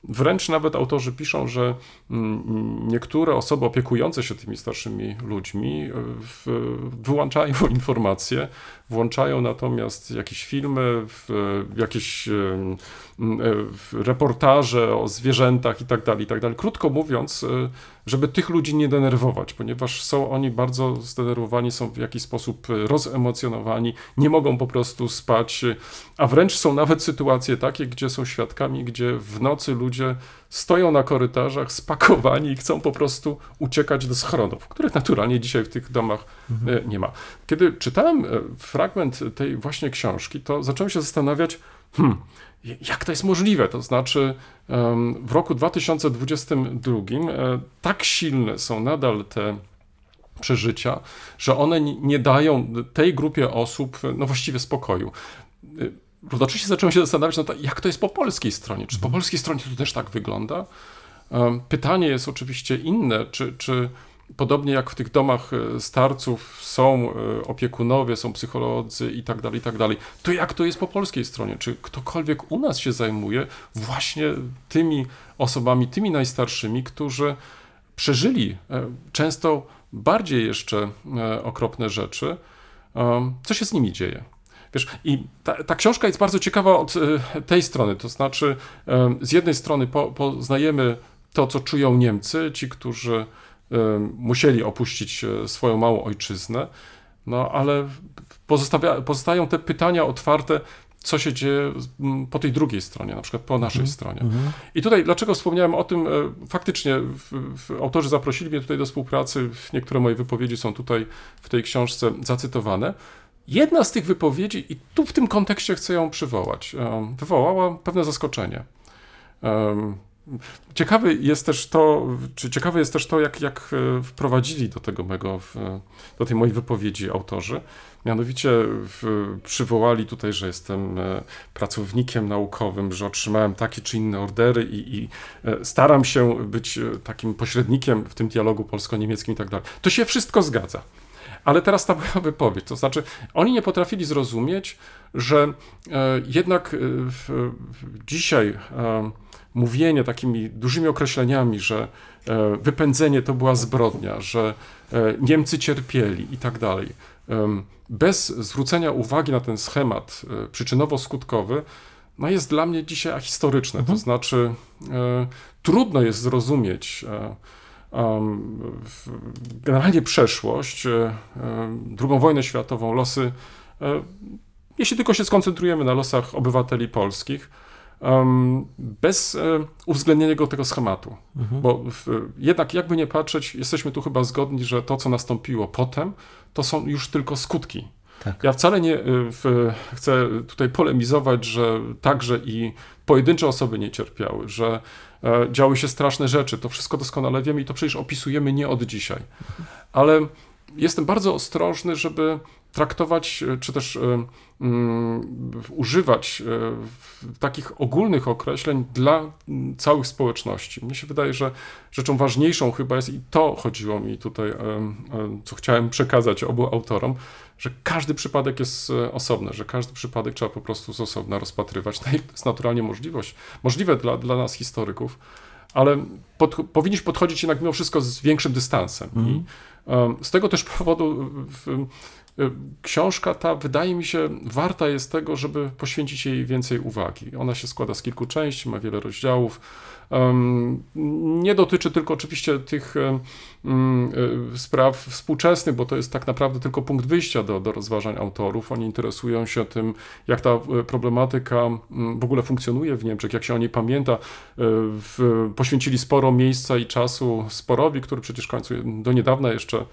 Wręcz nawet autorzy piszą, że mm, niektóre osoby opiekujące się tymi starszymi ludźmi e, wyłączają informacje, włączają natomiast jakieś filmy, jakieś e, w reportaże o zwierzętach i tak dalej, i tak. Krótko mówiąc, e, żeby tych ludzi nie denerwować, ponieważ są oni bardzo zdenerwowani, są w jakiś sposób e, rozemocjonowani, nie mogą po prostu spać, e, a wręcz są nawet sytuacje takie, gdzie są świadkami, gdzie w nocy ludzie stoją na korytarzach spakowani i chcą po prostu uciekać do schronów, których naturalnie dzisiaj w tych domach e, nie ma. Kiedy czytałem fragment tej właśnie książki, to zacząłem się zastanawiać, hmm, jak to jest możliwe? To znaczy, w roku 2022 e, tak silne są nadal te przeżycia, że one ni- nie dają tej grupie osób, no właściwie spokoju. Równocześnie zacząłem się zastanawiać, no to jak to jest po polskiej stronie? Czy po polskiej stronie to też tak wygląda? Em, Pytanie jest oczywiście inne, czy, czy podobnie jak w tych domach e, starców są e, opiekunowie, są psycholodzy i tak dalej, i tak dalej, to jak to jest po polskiej stronie? Czy ktokolwiek u nas się zajmuje właśnie tymi osobami, tymi najstarszymi, którzy przeżyli e, często bardziej jeszcze okropne rzeczy, co się z nimi dzieje. Wiesz, i ta, ta książka jest bardzo ciekawa od tej strony, to znaczy z jednej strony po, poznajemy to, co czują Niemcy, ci, którzy musieli opuścić e, swoją małą ojczyznę, no ale pozostawia, pozostają te pytania otwarte, co się dzieje po tej drugiej stronie, na przykład po naszej stronie. I tutaj, dlaczego wspomniałem o tym, e, faktycznie w, w, autorzy zaprosili mnie tutaj do współpracy, niektóre moje wypowiedzi są tutaj w tej książce zacytowane. Jedna z tych wypowiedzi, i tu w tym kontekście chcę ją przywołać, em, wywołała pewne zaskoczenie. Em, Ciekawe jest też to, czy ciekawe jest też to, jak, jak e, wprowadzili do tego mego, do tej mojej wypowiedzi autorzy. Mianowicie przywołali tutaj, że jestem e, pracownikiem naukowym, że otrzymałem takie czy inne ordery i, i e, staram się być takim pośrednikiem w tym dialogu polsko-niemieckim i tak dalej. To się wszystko zgadza. Ale teraz ta moja wypowiedź, to znaczy oni nie potrafili zrozumieć, że jednak dzisiaj mówienie takimi dużymi określeniami, że e, wypędzenie to była zbrodnia, że e, Niemcy cierpieli i tak dalej, bez zwrócenia uwagi na ten schemat e, przyczynowo-skutkowy, no jest dla mnie dzisiaj ahistoryczne. To znaczy, trudno jest zrozumieć generalnie przeszłość, II wojnę światową, losy, jeśli tylko się skoncentrujemy na losach obywateli polskich, bez e, uwzględnienia go tego schematu. Bo w, jednak, jakby nie patrzeć, jesteśmy tu chyba zgodni, że to, co nastąpiło potem, to są już tylko skutki. Tak. Ja wcale nie y, w, chcę tutaj polemizować, że także i pojedyncze osoby nie cierpiały, że e, działy się straszne rzeczy. To wszystko doskonale wiemy i to przecież opisujemy nie od dzisiaj. Ale jestem bardzo ostrożny, żeby traktować, e, czy też e, mm, używać e, takich ogólnych określeń dla mm, całych społeczności. Mnie się wydaje, że rzeczą ważniejszą chyba jest, i to chodziło mi tutaj, co chciałem przekazać obu autorom, że każdy przypadek jest osobny, że każdy przypadek trzeba po prostu z osobna rozpatrywać. No i to jest naturalnie możliwość, możliwe dla, dla nas historyków, ale pod, powinniśmy podchodzić jednak mimo wszystko z większym dystansem. I em, z tego też powodu w, książka ta, wydaje mi się, warta jest tego, żeby poświęcić jej więcej uwagi. Ona się składa z kilku części, ma wiele rozdziałów. Nie dotyczy tylko oczywiście tych mm, e, spraw współczesnych, bo to jest tak naprawdę tylko punkt wyjścia do, do rozważań autorów. Oni interesują się tym, jak ta problematyka w ogóle funkcjonuje w Niemczech, jak się o niej pamięta. Poświęcili sporo miejsca i czasu sporowi, który przecież w końcu do niedawna jeszcze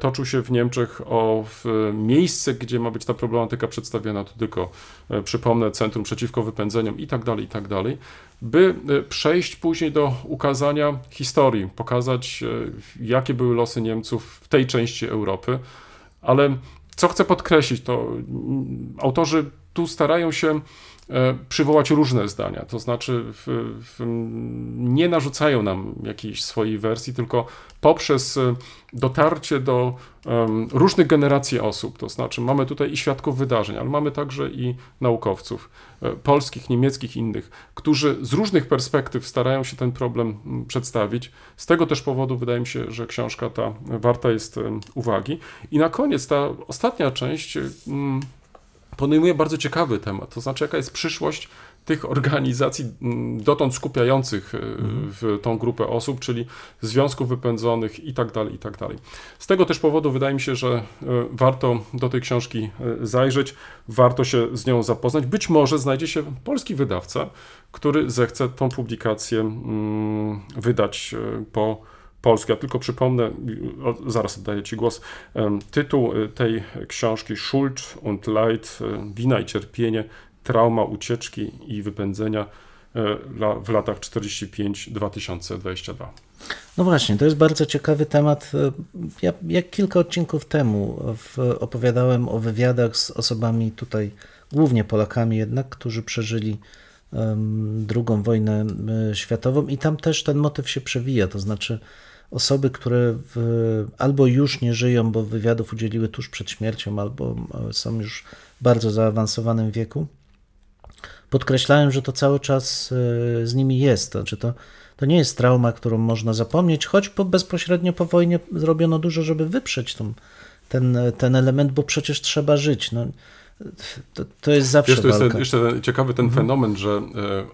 toczył się w Niemczech o miejsce, gdzie ma być ta problematyka przedstawiona, to tylko e, przypomnę, Centrum Przeciwko Wypędzeniom i tak dalej, i tak dalej, by e, przejść później do ukazania historii, pokazać, e, jakie były losy Niemców w tej części Europy, ale co chcę podkreślić, to mm, autorzy tu starają się przywołać różne zdania, to znaczy w, w, nie narzucają nam jakiejś swojej wersji, tylko poprzez e, dotarcie do em, różnych generacji osób, to znaczy mamy tutaj i świadków wydarzeń, ale mamy także i naukowców e, polskich, niemieckich, innych, którzy z różnych perspektyw starają się ten problem przedstawić. Z tego też powodu wydaje mi się, że książka ta warta jest uwagi. I na koniec ta ostatnia część mm, podejmuje bardzo ciekawy temat, to znaczy jaka jest przyszłość tych organizacji mm, dotąd skupiających y, w tą grupę osób, czyli związków wypędzonych i tak dalej, i tak dalej. Z tego też powodu wydaje mi się, że y, warto do tej książki y, zajrzeć, warto się z nią zapoznać. Być może znajdzie się polski wydawca, który zechce tą publikację mm, wydać po polsku. Ja tylko przypomnę, zaraz oddaję Ci głos, tytuł y, tej książki Schuld und Leid, y, wina i cierpienie, trauma ucieczki i wypędzenia la- w latach 45-2022. No właśnie, to jest bardzo ciekawy temat. Ja jak kilka odcinków temu w, opowiadałem o wywiadach z osobami tutaj, głównie Polakami jednak, którzy przeżyli um, drugą wojnę e, światową i tam też ten motyw się przewija, to znaczy osoby, które w, albo już nie żyją, bo wywiadów udzieliły tuż przed śmiercią, albo e, są już w bardzo zaawansowanym wieku, podkreślają, że to cały czas e, z nimi jest. Znaczy to, to nie jest trauma, którą można zapomnieć, choć po, bezpośrednio po wojnie zrobiono dużo, żeby wyprzeć tą, ten, ten element, bo przecież trzeba żyć. No, to, to jest zawsze Wiesz, to jest ten, jeszcze ten, ciekawy ten fenomen, że e,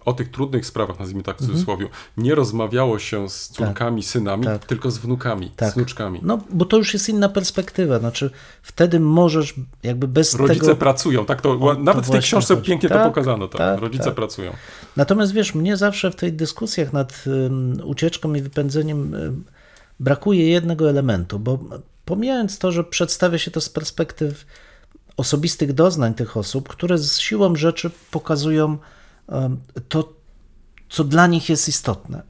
o tych trudnych sprawach, nazwijmy tak w cudzysłowie, nie rozmawiało się z córkami, synami, tak. tylko z wnukami, Tak. z wnuczkami. No, bo to już jest inna perspektywa. Znaczy, wtedy możesz jakby bez Rodzice tego. pracują, tak to, to nawet w tej książce chodzi. pięknie Tak, to pokazano, tak, tak, rodzice tak. pracują. Natomiast wiesz, mnie zawsze w tej dyskusjach nad ym, ucieczką i wypędzeniem ym, brakuje jednego elementu, bo pomijając to, że przedstawia się to z perspektyw osobistych doznań tych osób, które z siłą rzeczy pokazują to, co dla nich jest istotne.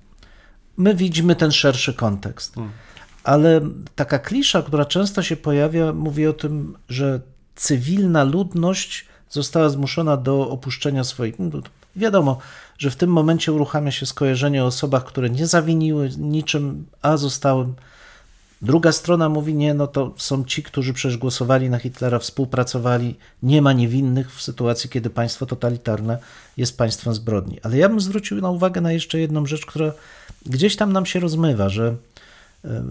My widzimy ten szerszy kontekst. Ale taka klisza, która często się pojawia, mówi o tym, że cywilna ludność została zmuszona do opuszczenia swoich. no, Wiadomo, że w tym momencie uruchamia się skojarzenie o osobach, które nie zawiniły niczym, a zostały Druga strona mówi, nie, no to są ci, którzy przecież głosowali na Hitlera, współpracowali, nie ma niewinnych w sytuacji, kiedy państwo totalitarne jest państwem zbrodni. Ale ja bym zwrócił na uwagę na jeszcze jedną rzecz, która gdzieś tam nam się rozmywa, że e,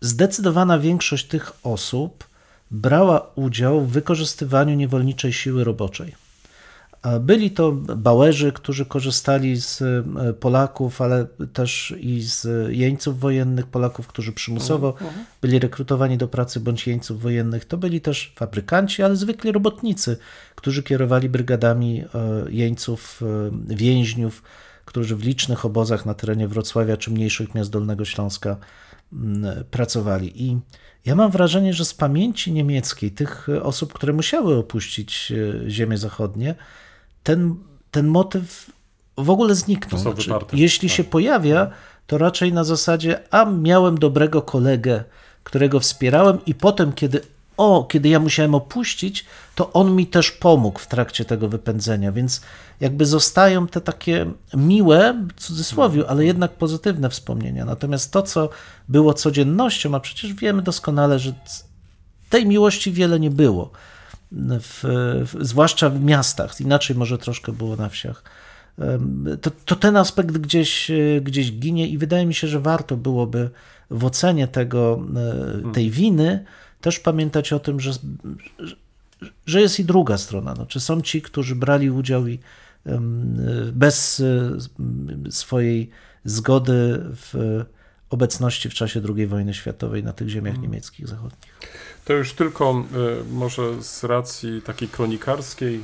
zdecydowana większość tych osób brała udział w wykorzystywaniu niewolniczej siły roboczej. Byli to Bauerzy, którzy korzystali z e, Polaków, ale też i z jeńców wojennych, Polaków, którzy przymusowo byli rekrutowani do pracy, bądź jeńców wojennych. To byli też fabrykanci, ale zwykli robotnicy, którzy kierowali brygadami e, jeńców, e, więźniów, którzy w licznych obozach na terenie Wrocławia czy mniejszych miast Dolnego Śląska mm, pracowali. I ja mam wrażenie, że z pamięci niemieckiej, tych osób, które musiały opuścić ziemie zachodnie, ten, ten motyw w ogóle zniknął. Znaczy, jeśli się pojawia, to raczej na zasadzie, a miałem dobrego kolegę, którego wspierałem, i potem, kiedy o, kiedy ja musiałem opuścić, to on mi też pomógł w trakcie tego wypędzenia, więc jakby zostają te takie miłe, w cudzysłowie, ale jednak pozytywne wspomnienia. Natomiast to, co było codziennością, a przecież wiemy doskonale, że tej miłości wiele nie było, w, w, zwłaszcza w miastach, inaczej może troszkę było na wsiach. To, to ten aspekt gdzieś, e, gdzieś ginie i wydaje mi się, że warto byłoby w ocenie tego, e, tej winy też pamiętać o tym, że, że- jest i druga strona. No, czy są ci, którzy brali udział i em, bez e, swojej zgody w obecności w czasie II wojny światowej na tych ziemiach niemieckich zachodnich. To już tylko y, może z racji takiej kronikarskiej y,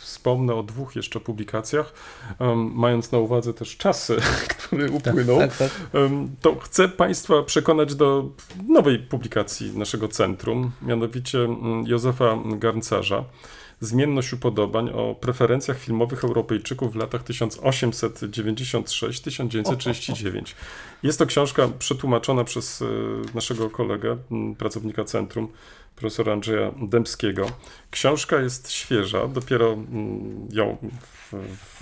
wspomnę o dwóch jeszcze publikacjach, em, mając na uwadze też czasy, który upłynął. tak, tak. Em, To chcę Państwa przekonać do nowej publikacji naszego centrum, mianowicie mm, Józefa Garncarza. Zmienność upodobań o preferencjach filmowych Europejczyków w latach 1896-1939. Jest to książka przetłumaczona przez e, naszego kolegę, pracownika centrum, profesora Andrzeja Dębskiego. Książka jest świeża, dopiero ją w, w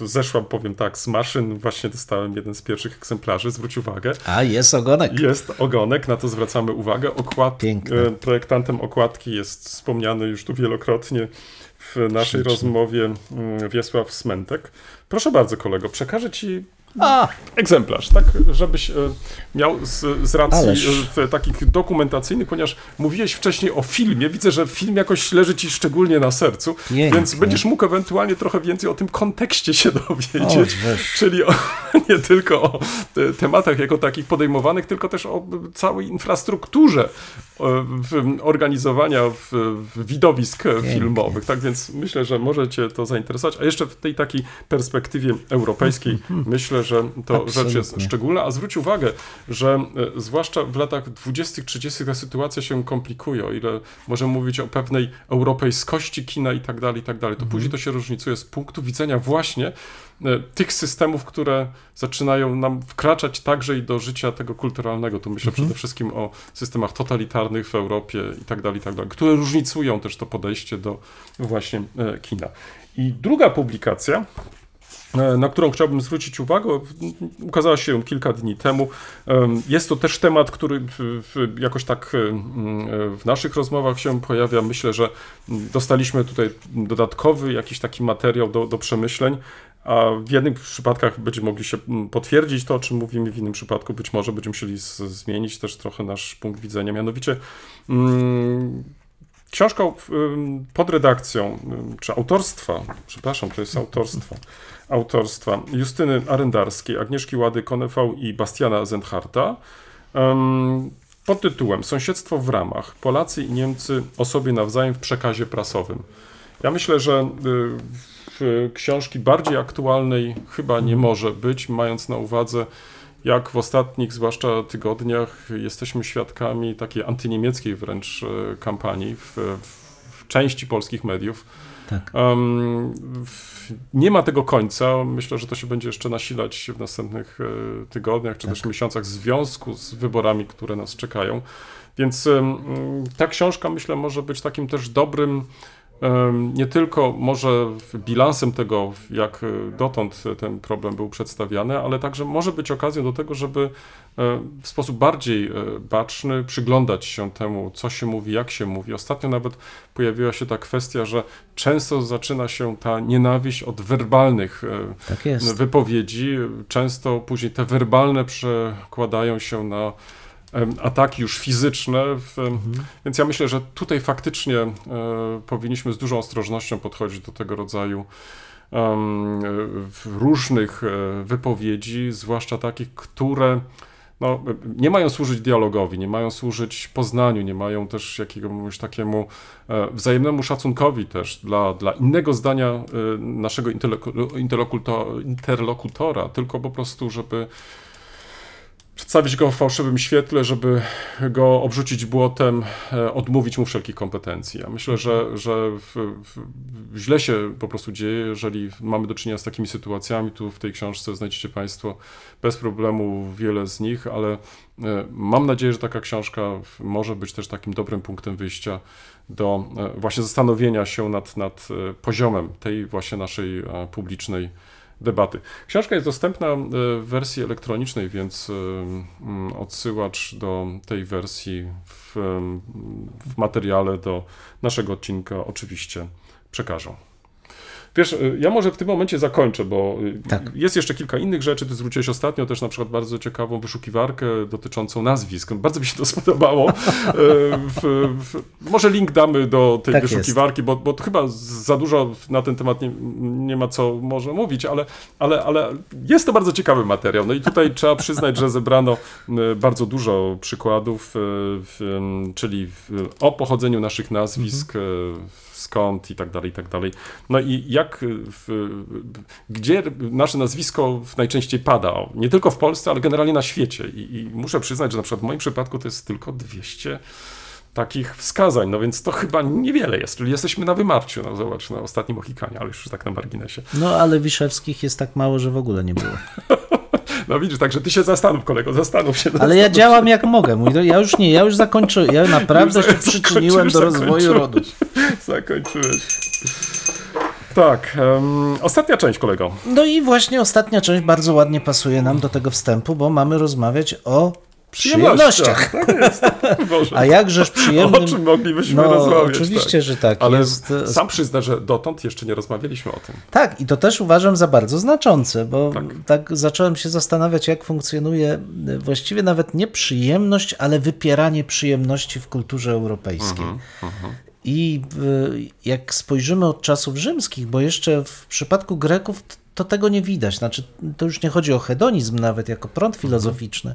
zeszłam, powiem tak, z maszyn. Właśnie dostałem jeden z pierwszych egzemplarzy, zwróć uwagę. A, jest ogonek. Jest ogonek, na to zwracamy uwagę. Okład, Piękne. projektantem okładki jest wspomniany już tu wielokrotnie w naszej Ślicznie. rozmowie mm, Wiesław Smentek. Proszę bardzo, kolego, przekażę Ci A, egzemplarz, tak, żebyś e, miał z, z racji Ależ. e, takich dokumentacyjnych, ponieważ mówiłeś wcześniej o filmie, widzę, że film jakoś leży ci szczególnie na sercu, Pięknie. więc będziesz mógł ewentualnie trochę więcej o tym kontekście się dowiedzieć, O, czyli o, nie tylko o te, tematach jako takich podejmowanych, tylko też o całej infrastrukturze e, w, organizowania widowisk filmowych, tak więc myślę, że może cię to zainteresować, a jeszcze w tej takiej perspektywie europejskiej myślę, że to rzecz jest Absolutnie. szczególna, a zwróć uwagę, że e, zwłaszcza w latach 20., 30. ta sytuacja się komplikuje, o ile możemy mówić o pewnej europejskości kina i tak dalej, i tak dalej, to później to się różnicuje z punktu widzenia właśnie e, tych systemów, które zaczynają nam wkraczać także i do życia tego kulturalnego. Tu myślę przede wszystkim o systemach totalitarnych w Europie i tak dalej, i tak dalej, które różnicują też to podejście do właśnie e, kina. I druga publikacja, na którą chciałbym zwrócić uwagę, ukazała się kilka dni temu. Em, Jest to też temat, który jakoś tak w naszych rozmowach się pojawia. Myślę, że dostaliśmy tutaj dodatkowy jakiś taki materiał do, do przemyśleń. A w jednych przypadkach będziemy mogli się potwierdzić to, o czym mówimy, w innym przypadku być może będziemy musieli z, zmienić też trochę nasz punkt widzenia. Mianowicie mm, książka pod redakcją, czy autorstwa, przepraszam, to jest autorstwa, autorstwa Justyny Arendarskiej, Agnieszki Łady Konewał i Bastiana Zendharta pod tytułem Sąsiedztwo w ramach. Polacy i Niemcy o sobie nawzajem w przekazie prasowym. Ja myślę, że y, książki bardziej aktualnej chyba nie może być, mając na uwadze, jak w ostatnich, zwłaszcza tygodniach, jesteśmy świadkami takiej antyniemieckiej wręcz e, kampanii w, w części polskich mediów. Tak. W- nie ma tego końca. Myślę, że to się będzie jeszcze nasilać w następnych e, tygodniach czy też miesiącach w związku z wyborami, które nas czekają. Więc em, ta książka, myślę, może być takim też dobrym nie tylko może bilansem tego, jak e, dotąd ten problem był przedstawiany, ale także może być okazją do tego, żeby e, w sposób bardziej e, baczny przyglądać się temu, co się mówi, jak się mówi. Ostatnio nawet pojawiła się ta kwestia, że często zaczyna się ta nienawiść od werbalnych Tak wypowiedzi. Często później te werbalne przekładają się na ataki już fizyczne. Em, Więc ja myślę, że tutaj faktycznie e, powinniśmy z dużą ostrożnością podchodzić do tego rodzaju różnych e, wypowiedzi, zwłaszcza takich, które no, nie mają służyć dialogowi, nie mają służyć poznaniu, nie mają też jakiemuś takiemu e, wzajemnemu szacunkowi też dla, dla innego zdania naszego interloku- interlokuto- interlokutora, tylko po prostu, żeby przedstawić go w fałszywym świetle, żeby go obrzucić błotem, e, odmówić mu wszelkich kompetencji. Ja myślę, że, że w, w, źle się po prostu dzieje, jeżeli mamy do czynienia z takimi sytuacjami. Tu w tej książce znajdziecie Państwo bez problemu wiele z nich, ale e, mam nadzieję, że taka książka może być też takim dobrym punktem wyjścia do e, właśnie zastanowienia się nad, nad poziomem tej właśnie naszej publicznej debaty. Książka jest dostępna e, w wersji elektronicznej, więc e, mm, odsyłacz do tej wersji w, em, w materiale do naszego odcinka oczywiście przekażą. Wiesz, ja może w tym momencie zakończę, bo e, Tak. jest jeszcze kilka innych rzeczy. Ty zwróciłeś ostatnio też na przykład bardzo ciekawą wyszukiwarkę dotyczącą nazwisk. Bardzo mi się to spodobało. E, W, w, może link damy do tej Tak wyszukiwarki, bo, bo chyba za dużo na ten temat nie, nie ma co może mówić, ale, ale, ale jest to bardzo ciekawy materiał. No i tutaj trzeba przyznać, że zebrano e, bardzo dużo przykładów, w, czyli o pochodzeniu naszych nazwisk, e, skąd i tak dalej, i tak dalej. No i jak, e, w, gdzie nasze nazwisko najczęściej pada? Nie tylko w Polsce, ale generalnie na świecie. I, I muszę przyznać, że na przykład w moim przypadku to jest tylko 200 takich wskazań, no więc to chyba niewiele jest, czyli jesteśmy na wymarciu, no zobacz, na ostatnim Mohikanie, ale już tak na marginesie. No ale Wiszewskich jest tak mało, że w ogóle nie było. No widzisz, także ty się zastanów, kolego, zastanów się. Ale ja zastanów działam jak mogę. Mój, ja już nie, ja już zakończyłem. Ja naprawdę Już się przyczyniłem do rozwoju rodu. Zakończyłeś. Tak, em, ostatnia część, kolego. No i właśnie ostatnia część bardzo ładnie pasuje nam do tego wstępu, bo mamy rozmawiać o przyjemnościach. Tak jest. Boże. A jakżeż przyjemnym... O czym moglibyśmy No, rozmawiać? oczywiście, tak. że tak. Ale Jest, e, sam przyzna, że dotąd jeszcze nie rozmawialiśmy o tym. Tak, i to też uważam za bardzo znaczące, bo Tak. tak. zacząłem się zastanawiać, jak funkcjonuje y, właściwie nawet nie przyjemność, ale wypieranie przyjemności w kulturze europejskiej. I y, jak spojrzymy od czasów rzymskich, bo jeszcze w przypadku Greków to tego nie widać. Znaczy, to już nie chodzi o hedonizm nawet jako prąd filozoficzny,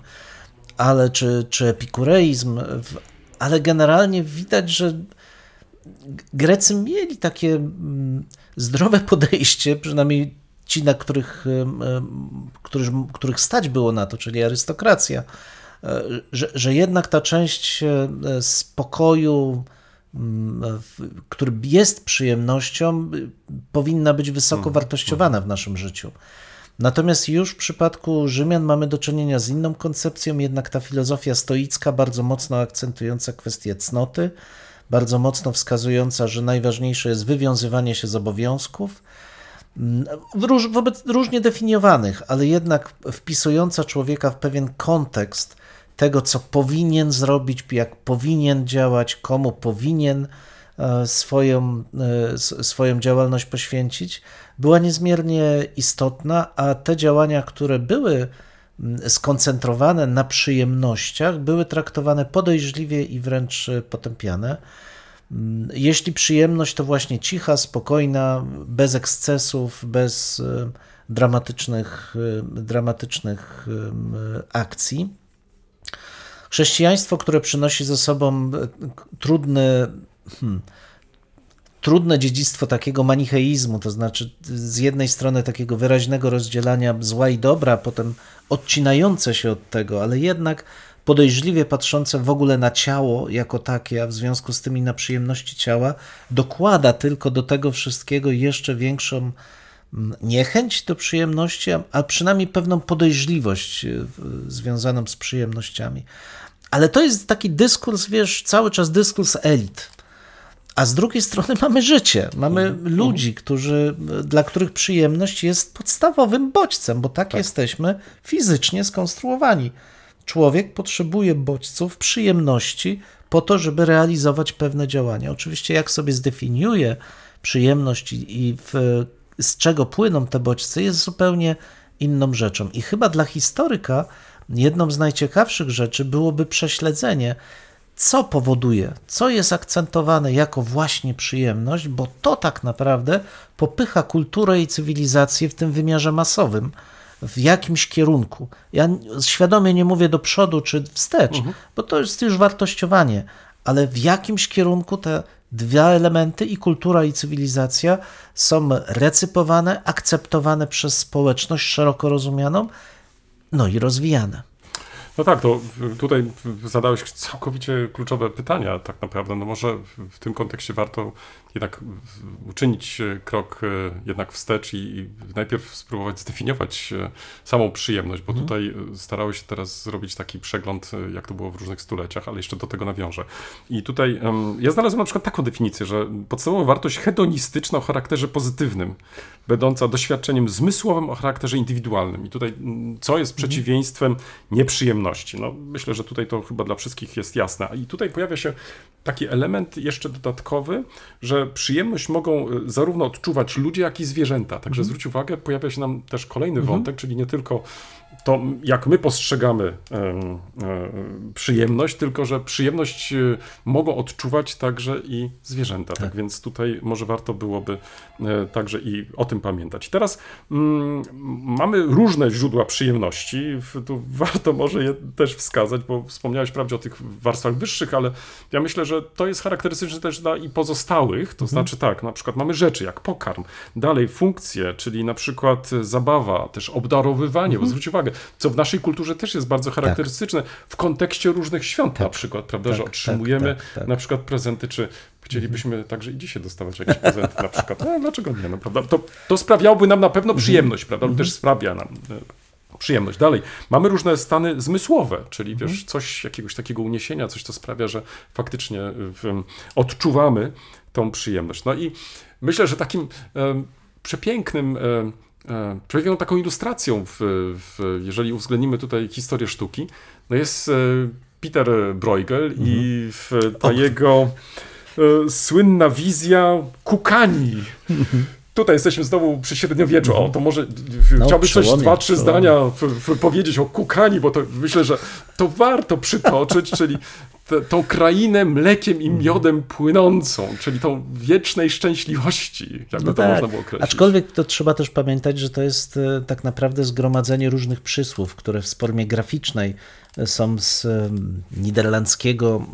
ale czy, czy epikureizm, ale generalnie widać, że Grecy mieli takie mm, zdrowe podejście, przynajmniej ci, na których, em, em, których, których stać było na to, czyli arystokracja, e, że, że jednak ta część spokoju, mm, który jest przyjemnością, y, powinna być wysoko wartościowana w naszym życiu. Natomiast już w przypadku Rzymian mamy do czynienia z inną koncepcją, jednak ta filozofia stoicka bardzo mocno akcentująca kwestię cnoty, bardzo mocno wskazująca, że najważniejsze jest wywiązywanie się z obowiązków, mm, róż, wobec różnie definiowanych, ale jednak wpisująca człowieka w pewien kontekst tego, co powinien zrobić, jak powinien działać, komu powinien e, swoją, e, swoją działalność poświęcić, była niezmiernie istotna, a te działania, które były mm, skoncentrowane na przyjemnościach, były traktowane podejrzliwie i wręcz e, potępiane. Mm, Jeśli przyjemność to właśnie cicha, spokojna, bez ekscesów, bez e, dramatycznych, e, dramatycznych akcji. Chrześcijaństwo, które przynosi ze sobą trudny, hmm, trudne dziedzictwo takiego manicheizmu, to znaczy z jednej strony takiego wyraźnego rozdzielania zła i dobra, potem odcinające się od tego, ale jednak podejrzliwie patrzące w ogóle na ciało jako takie, a w związku z tym i na przyjemności ciała, dokłada tylko do tego wszystkiego jeszcze większą mm, niechęć do przyjemności, a- przynajmniej pewną podejrzliwość w- związaną z przyjemnościami. Ale to jest taki dyskurs, wiesz, cały czas dyskurs elit. A z drugiej strony mamy życie, mamy ludzi, którzy, dla których przyjemność jest podstawowym bodźcem, bo tak, jesteśmy fizycznie skonstruowani. Człowiek potrzebuje bodźców, przyjemności po to, żeby realizować pewne działania. Oczywiście, jak sobie zdefiniuje przyjemność i, i w, z czego płyną te bodźce, jest zupełnie inną rzeczą. I chyba dla historyka jedną z najciekawszych rzeczy byłoby prześledzenie, co powoduje, co jest akcentowane jako właśnie przyjemność, bo to tak naprawdę popycha kulturę i cywilizację w tym wymiarze masowym w jakimś kierunku. Ja świadomie nie mówię do przodu czy wstecz, bo to jest już wartościowanie, ale w jakimś kierunku te dwa elementy, i kultura, i cywilizacja, są recypowane, akceptowane przez społeczność szeroko rozumianą, no i rozwijane. No tak, to tutaj zadałeś całkowicie kluczowe pytania tak naprawdę. No może w tym kontekście warto jednak uczynić krok e, jednak wstecz i najpierw spróbować zdefiniować e, samą przyjemność, bo Mhm. tutaj starałeś się teraz zrobić taki przegląd, e, jak to było w różnych stuleciach, ale jeszcze do tego nawiążę. I tutaj ja znalazłem na przykład taką definicję, że podstawową wartość hedonistyczna o charakterze pozytywnym, będąca doświadczeniem zmysłowym o charakterze indywidualnym. I tutaj mm, co jest przeciwieństwem nieprzyjemności? No, myślę, że tutaj to chyba dla wszystkich jest jasne. I tutaj pojawia się taki element jeszcze dodatkowy, że przyjemność mogą y, zarówno odczuwać ludzie, jak i zwierzęta. Także zwróć uwagę, pojawia się nam też kolejny wątek, czyli nie tylko to, jak my postrzegamy em, przyjemność, tylko że przyjemność y, mogą odczuwać także i zwierzęta. Tak, więc tutaj może warto byłoby e, także i o tym pamiętać. Teraz mm, mamy różne źródła przyjemności. Tu warto może je też wskazać, bo wspomniałeś wprawdzie o tych warstwach wyższych, ale ja myślę, że to jest charakterystyczne też dla i pozostałych. To znaczy tak, na przykład mamy rzeczy jak pokarm, dalej funkcje, czyli na przykład e, zabawa, też obdarowywanie, bo zwróć uwagę, co w naszej kulturze też jest bardzo charakterystyczne w kontekście różnych świąt na przykład, prawda, że tak, otrzymujemy tak, tak. na przykład prezenty, czy chcielibyśmy także i dzisiaj dostawać jakieś prezenty na przykład. No, dlaczego nie, no, prawda? To, to sprawiałoby nam na pewno przyjemność, prawda? Lub też sprawia nam e, przyjemność. Dalej, mamy różne stany zmysłowe, czyli wiesz, coś, jakiegoś takiego uniesienia, coś, co sprawia, że faktycznie w, odczuwamy tą przyjemność. No i myślę, że takim e, przepięknym, e, e, przepiękną taką ilustracją, w, w, jeżeli uwzględnimy tutaj historię sztuki, no jest e, Peter Bruegel i w, ta jego e, słynna wizja kukani. Tutaj jesteśmy znowu przy średniowieczu. O, to może No, chciałbyś coś, dwa, trzy przełomie. zdania powiedzieć o kukani, bo to myślę, że to warto przytoczyć, czyli te, tą krainę mlekiem i miodem płynącą, czyli tą wiecznej szczęśliwości, jakby to można było określić. No tak. Aczkolwiek to trzeba też pamiętać, że to jest e, tak naprawdę zgromadzenie różnych przysłów, które w formie graficznej są z e, niderlandzkiego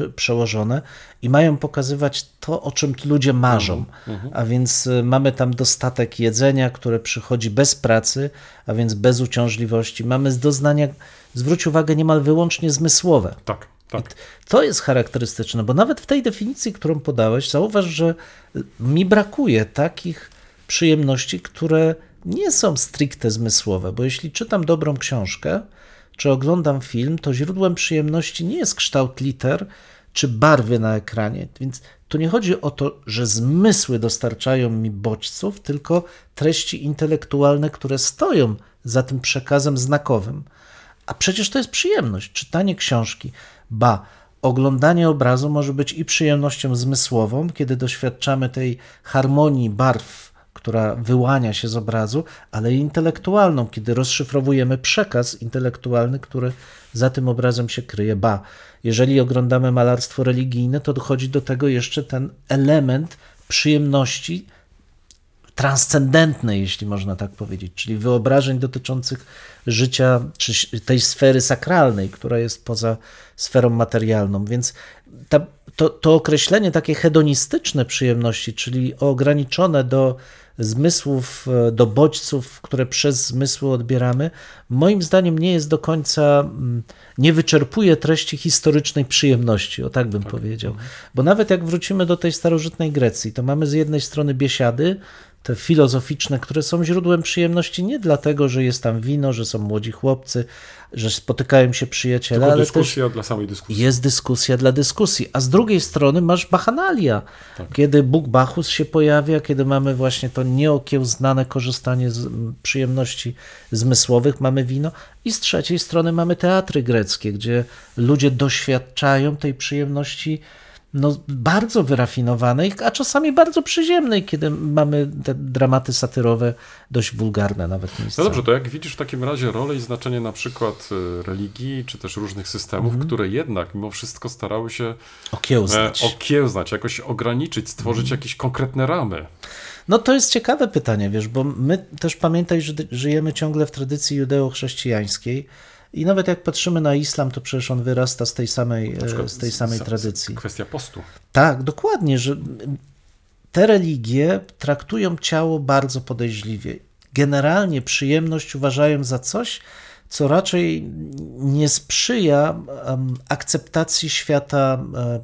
e, przełożone i mają pokazywać to, o czym ludzie marzą. Mhm, A więc e, mamy tam dostatek jedzenia, które przychodzi bez pracy, a więc bez uciążliwości. Mamy doznania, zwróć uwagę, niemal wyłącznie zmysłowe. Tak, tak. To jest charakterystyczne, bo nawet w tej definicji, którą podałeś, zauważ, że mi brakuje takich przyjemności, które nie są stricte zmysłowe, bo jeśli czytam dobrą książkę, czy oglądam film, to źródłem przyjemności nie jest kształt liter czy barwy na ekranie. Więc tu nie chodzi o to, że zmysły dostarczają mi bodźców, tylko treści intelektualne, które stoją za tym przekazem znakowym. A przecież to jest przyjemność, czytanie książki. Ba, oglądanie obrazu może być i przyjemnością zmysłową, kiedy doświadczamy tej harmonii barw, która wyłania się z obrazu, ale i intelektualną, kiedy rozszyfrowujemy przekaz intelektualny, który za tym obrazem się kryje. Ba, jeżeli oglądamy malarstwo religijne, to dochodzi do tego jeszcze ten element przyjemności transcendentne, jeśli można tak powiedzieć, czyli wyobrażeń dotyczących życia, czy tej sfery sakralnej, która jest poza sferą materialną. Więc ta, to, to określenie takie hedonistyczne przyjemności, czyli ograniczone do zmysłów, e, do bodźców, które przez zmysły odbieramy, moim zdaniem nie jest do końca, mm, nie wyczerpuje treści historycznej przyjemności, o tak bym powiedział. Bo nawet jak wrócimy do tej starożytnej Grecji, to mamy z jednej strony biesiady, te filozoficzne, które są źródłem przyjemności nie dlatego, że jest tam wino, że są młodzi chłopcy, że spotykają się przyjaciele, Tylko ale też dyskusja dla samej dyskusji. jest dyskusja dla dyskusji, a z drugiej strony masz bachanalia, kiedy Bóg Bacchus się pojawia, kiedy mamy właśnie to nieokiełznane korzystanie z przyjemności zmysłowych, mamy wino. I z trzeciej strony mamy teatry greckie, gdzie ludzie doświadczają tej przyjemności no, bardzo wyrafinowanej, a czasami bardzo przyziemnej, kiedy mamy te dramaty satyrowe, dość wulgarne nawet No miejsca. dobrze, to jak widzisz w takim razie rolę i znaczenie na przykład e, religii, czy też różnych systemów, Mhm. które jednak mimo wszystko starały się Okiełznać. e, okiełznać, jakoś ograniczyć, stworzyć Mhm. jakieś konkretne ramy. No to jest ciekawe pytanie, wiesz, bo my też pamiętaj, że żyjemy ciągle w tradycji judeo-chrześcijańskiej i nawet jak patrzymy na islam, to przecież on wyrasta z tej samej, e, z tej samej z- tradycji. Kwestia postu. Tak, dokładnie, że te religie traktują ciało bardzo podejrzliwie. Generalnie przyjemność uważają za coś, co raczej nie sprzyja akceptacji świata e,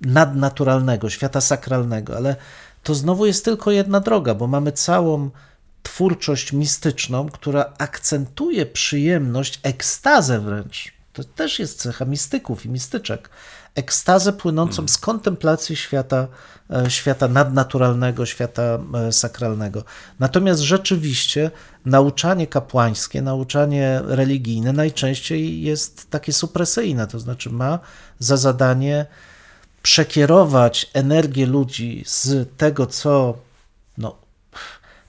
nadnaturalnego, świata sakralnego, ale to znowu jest tylko jedna droga, bo mamy całą twórczość mistyczną, która akcentuje przyjemność, ekstazę wręcz. To też jest cecha mistyków i mistyczek. Ekstazę płynącą z kontemplacji świata, e, świata nadnaturalnego, świata e, sakralnego. Natomiast rzeczywiście nauczanie kapłańskie, nauczanie religijne najczęściej jest takie supresyjne, to znaczy ma za zadanie przekierować energię ludzi z tego, co no,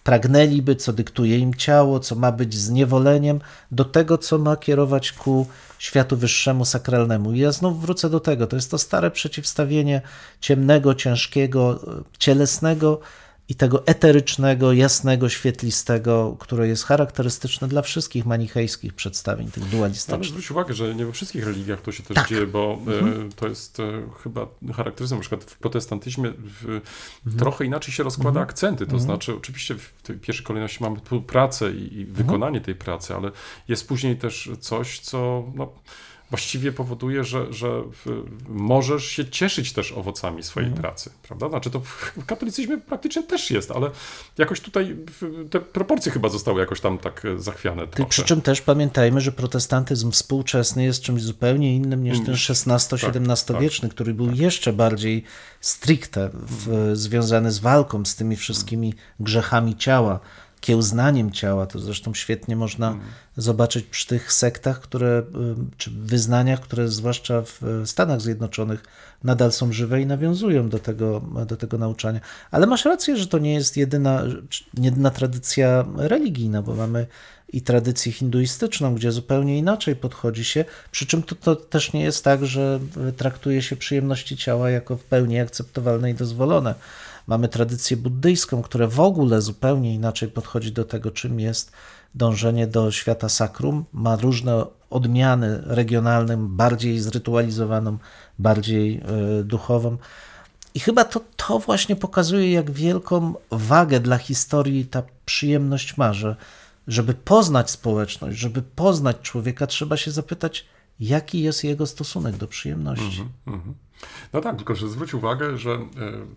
pragnęliby, co dyktuje im ciało, co ma być zniewoleniem, do tego, co ma kierować ku światu wyższemu, sakralnemu. I ja znów wrócę do tego. To jest to stare przeciwstawienie ciemnego, ciężkiego, cielesnego i tego eterycznego, jasnego, świetlistego, które jest charakterystyczne dla wszystkich manichejskich przedstawień, tych Ale dualistycznych. zwróć uwagę, że nie we wszystkich religiach to się też Tak. dzieje, bo e, to jest e, chyba charakterystyczne. Na przykład w protestantyzmie w, trochę inaczej się rozkłada akcenty. To znaczy, oczywiście w tej pierwszej kolejności mamy pracę i, i wykonanie tej pracy, ale jest później też coś, co no, właściwie powoduje, że, że możesz się cieszyć też owocami swojej pracy, prawda? Znaczy to w katolicyzmie praktycznie też jest, ale jakoś tutaj te proporcje chyba zostały jakoś tam tak e, zachwiane trochę. przy czym też pamiętajmy, że protestantyzm współczesny jest czymś zupełnie innym niż ten Niż- XVI-XVII wieczny, który był jeszcze bardziej stricte w, związany z walką z tymi wszystkimi grzechami ciała, kiełznaniem ciała. To zresztą świetnie można zobaczyć przy tych sektach, które, ym, czy wyznaniach, które zwłaszcza w Stanach Zjednoczonych nadal są żywe i nawiązują do tego, do tego nauczania. Ale masz rację, że to nie jest jedyna, jedyna tradycja religijna, bo mamy i tradycję hinduistyczną, gdzie zupełnie inaczej podchodzi się, przy czym to, to też nie jest tak, że traktuje się przyjemności ciała jako w pełni akceptowalne i dozwolone. Mamy tradycję buddyjską, która w ogóle zupełnie inaczej podchodzi do tego, czym jest dążenie do świata sakrum. Ma różne odmiany regionalne, bardziej zrytualizowaną, bardziej y, duchową. I chyba to, to właśnie pokazuje, jak wielką wagę dla historii ta przyjemność ma, że żeby poznać społeczność, żeby poznać człowieka, trzeba się zapytać, jaki jest jego stosunek do przyjemności. Mhm. No tak, tylko że zwróć uwagę, że e,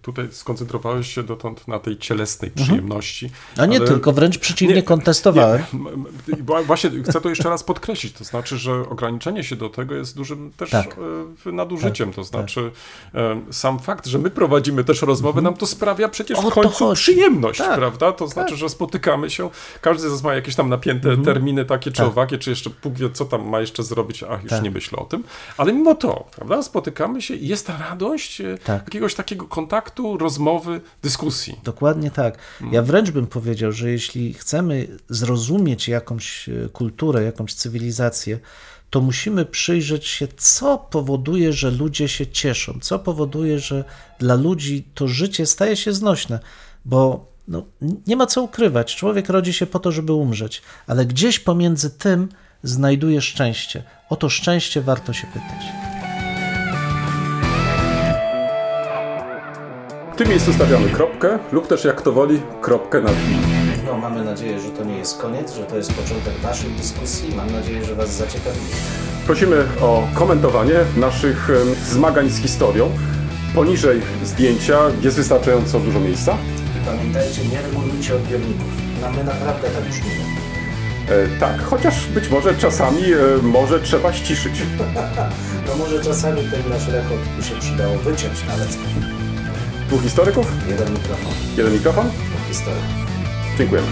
tutaj skoncentrowałeś się dotąd na tej cielesnej przyjemności. A nie ale- tylko, wręcz przeciwnie, Nie, kontestowałem. Nie, właśnie chcę to jeszcze raz podkreślić, to znaczy, że ograniczenie się do tego jest dużym też Tak. e, nadużyciem, to znaczy e, sam fakt, że my prowadzimy też rozmowę, nam to sprawia przecież Mhm. O w końcu przyjemność, Tak, prawda? To znaczy, że spotykamy się, każdy z nas ma jakieś tam napięte terminy takie czy Tak. owakie, czy jeszcze Bóg wie, co tam ma jeszcze zrobić, ach, już Tak. nie myślę o tym, ale mimo to, prawda, spotykamy się i jest ta radość e, Tak. jakiegoś takiego kontaktu, rozmowy, dyskusji. Dokładnie tak. Ja wręcz bym powiedział, że jeśli chcemy zrozumieć jakąś e, kulturę, jakąś cywilizację, to musimy przyjrzeć się, co powoduje, że ludzie się cieszą, co powoduje, że dla ludzi to życie staje się znośne, bo no, nie ma co ukrywać. Człowiek rodzi się po to, żeby umrzeć, ale gdzieś pomiędzy tym znajduje szczęście. O to szczęście warto się pytać. Tym miejscu stawiamy kropkę, lub też jak to woli, kropkę nad i. No, mamy nadzieję, że to nie jest koniec, że to jest początek Waszych dyskusji. Mam nadzieję, że Was zaciekawi. Prosimy o komentowanie naszych em, zmagań z historią. Poniżej zdjęcia jest wystarczająco dużo miejsca. I pamiętajcie, nie regulujcie odbiorników. No my naprawdę tak brzmimy. E, tak, chociaż być może czasami e, może trzeba ściszyć. No może czasami ten nasz rekord by się przydało wyciąć nawet. Dwóch historyków, Jeden mikrofon, jeden mikrofon. historia. Dziękujemy.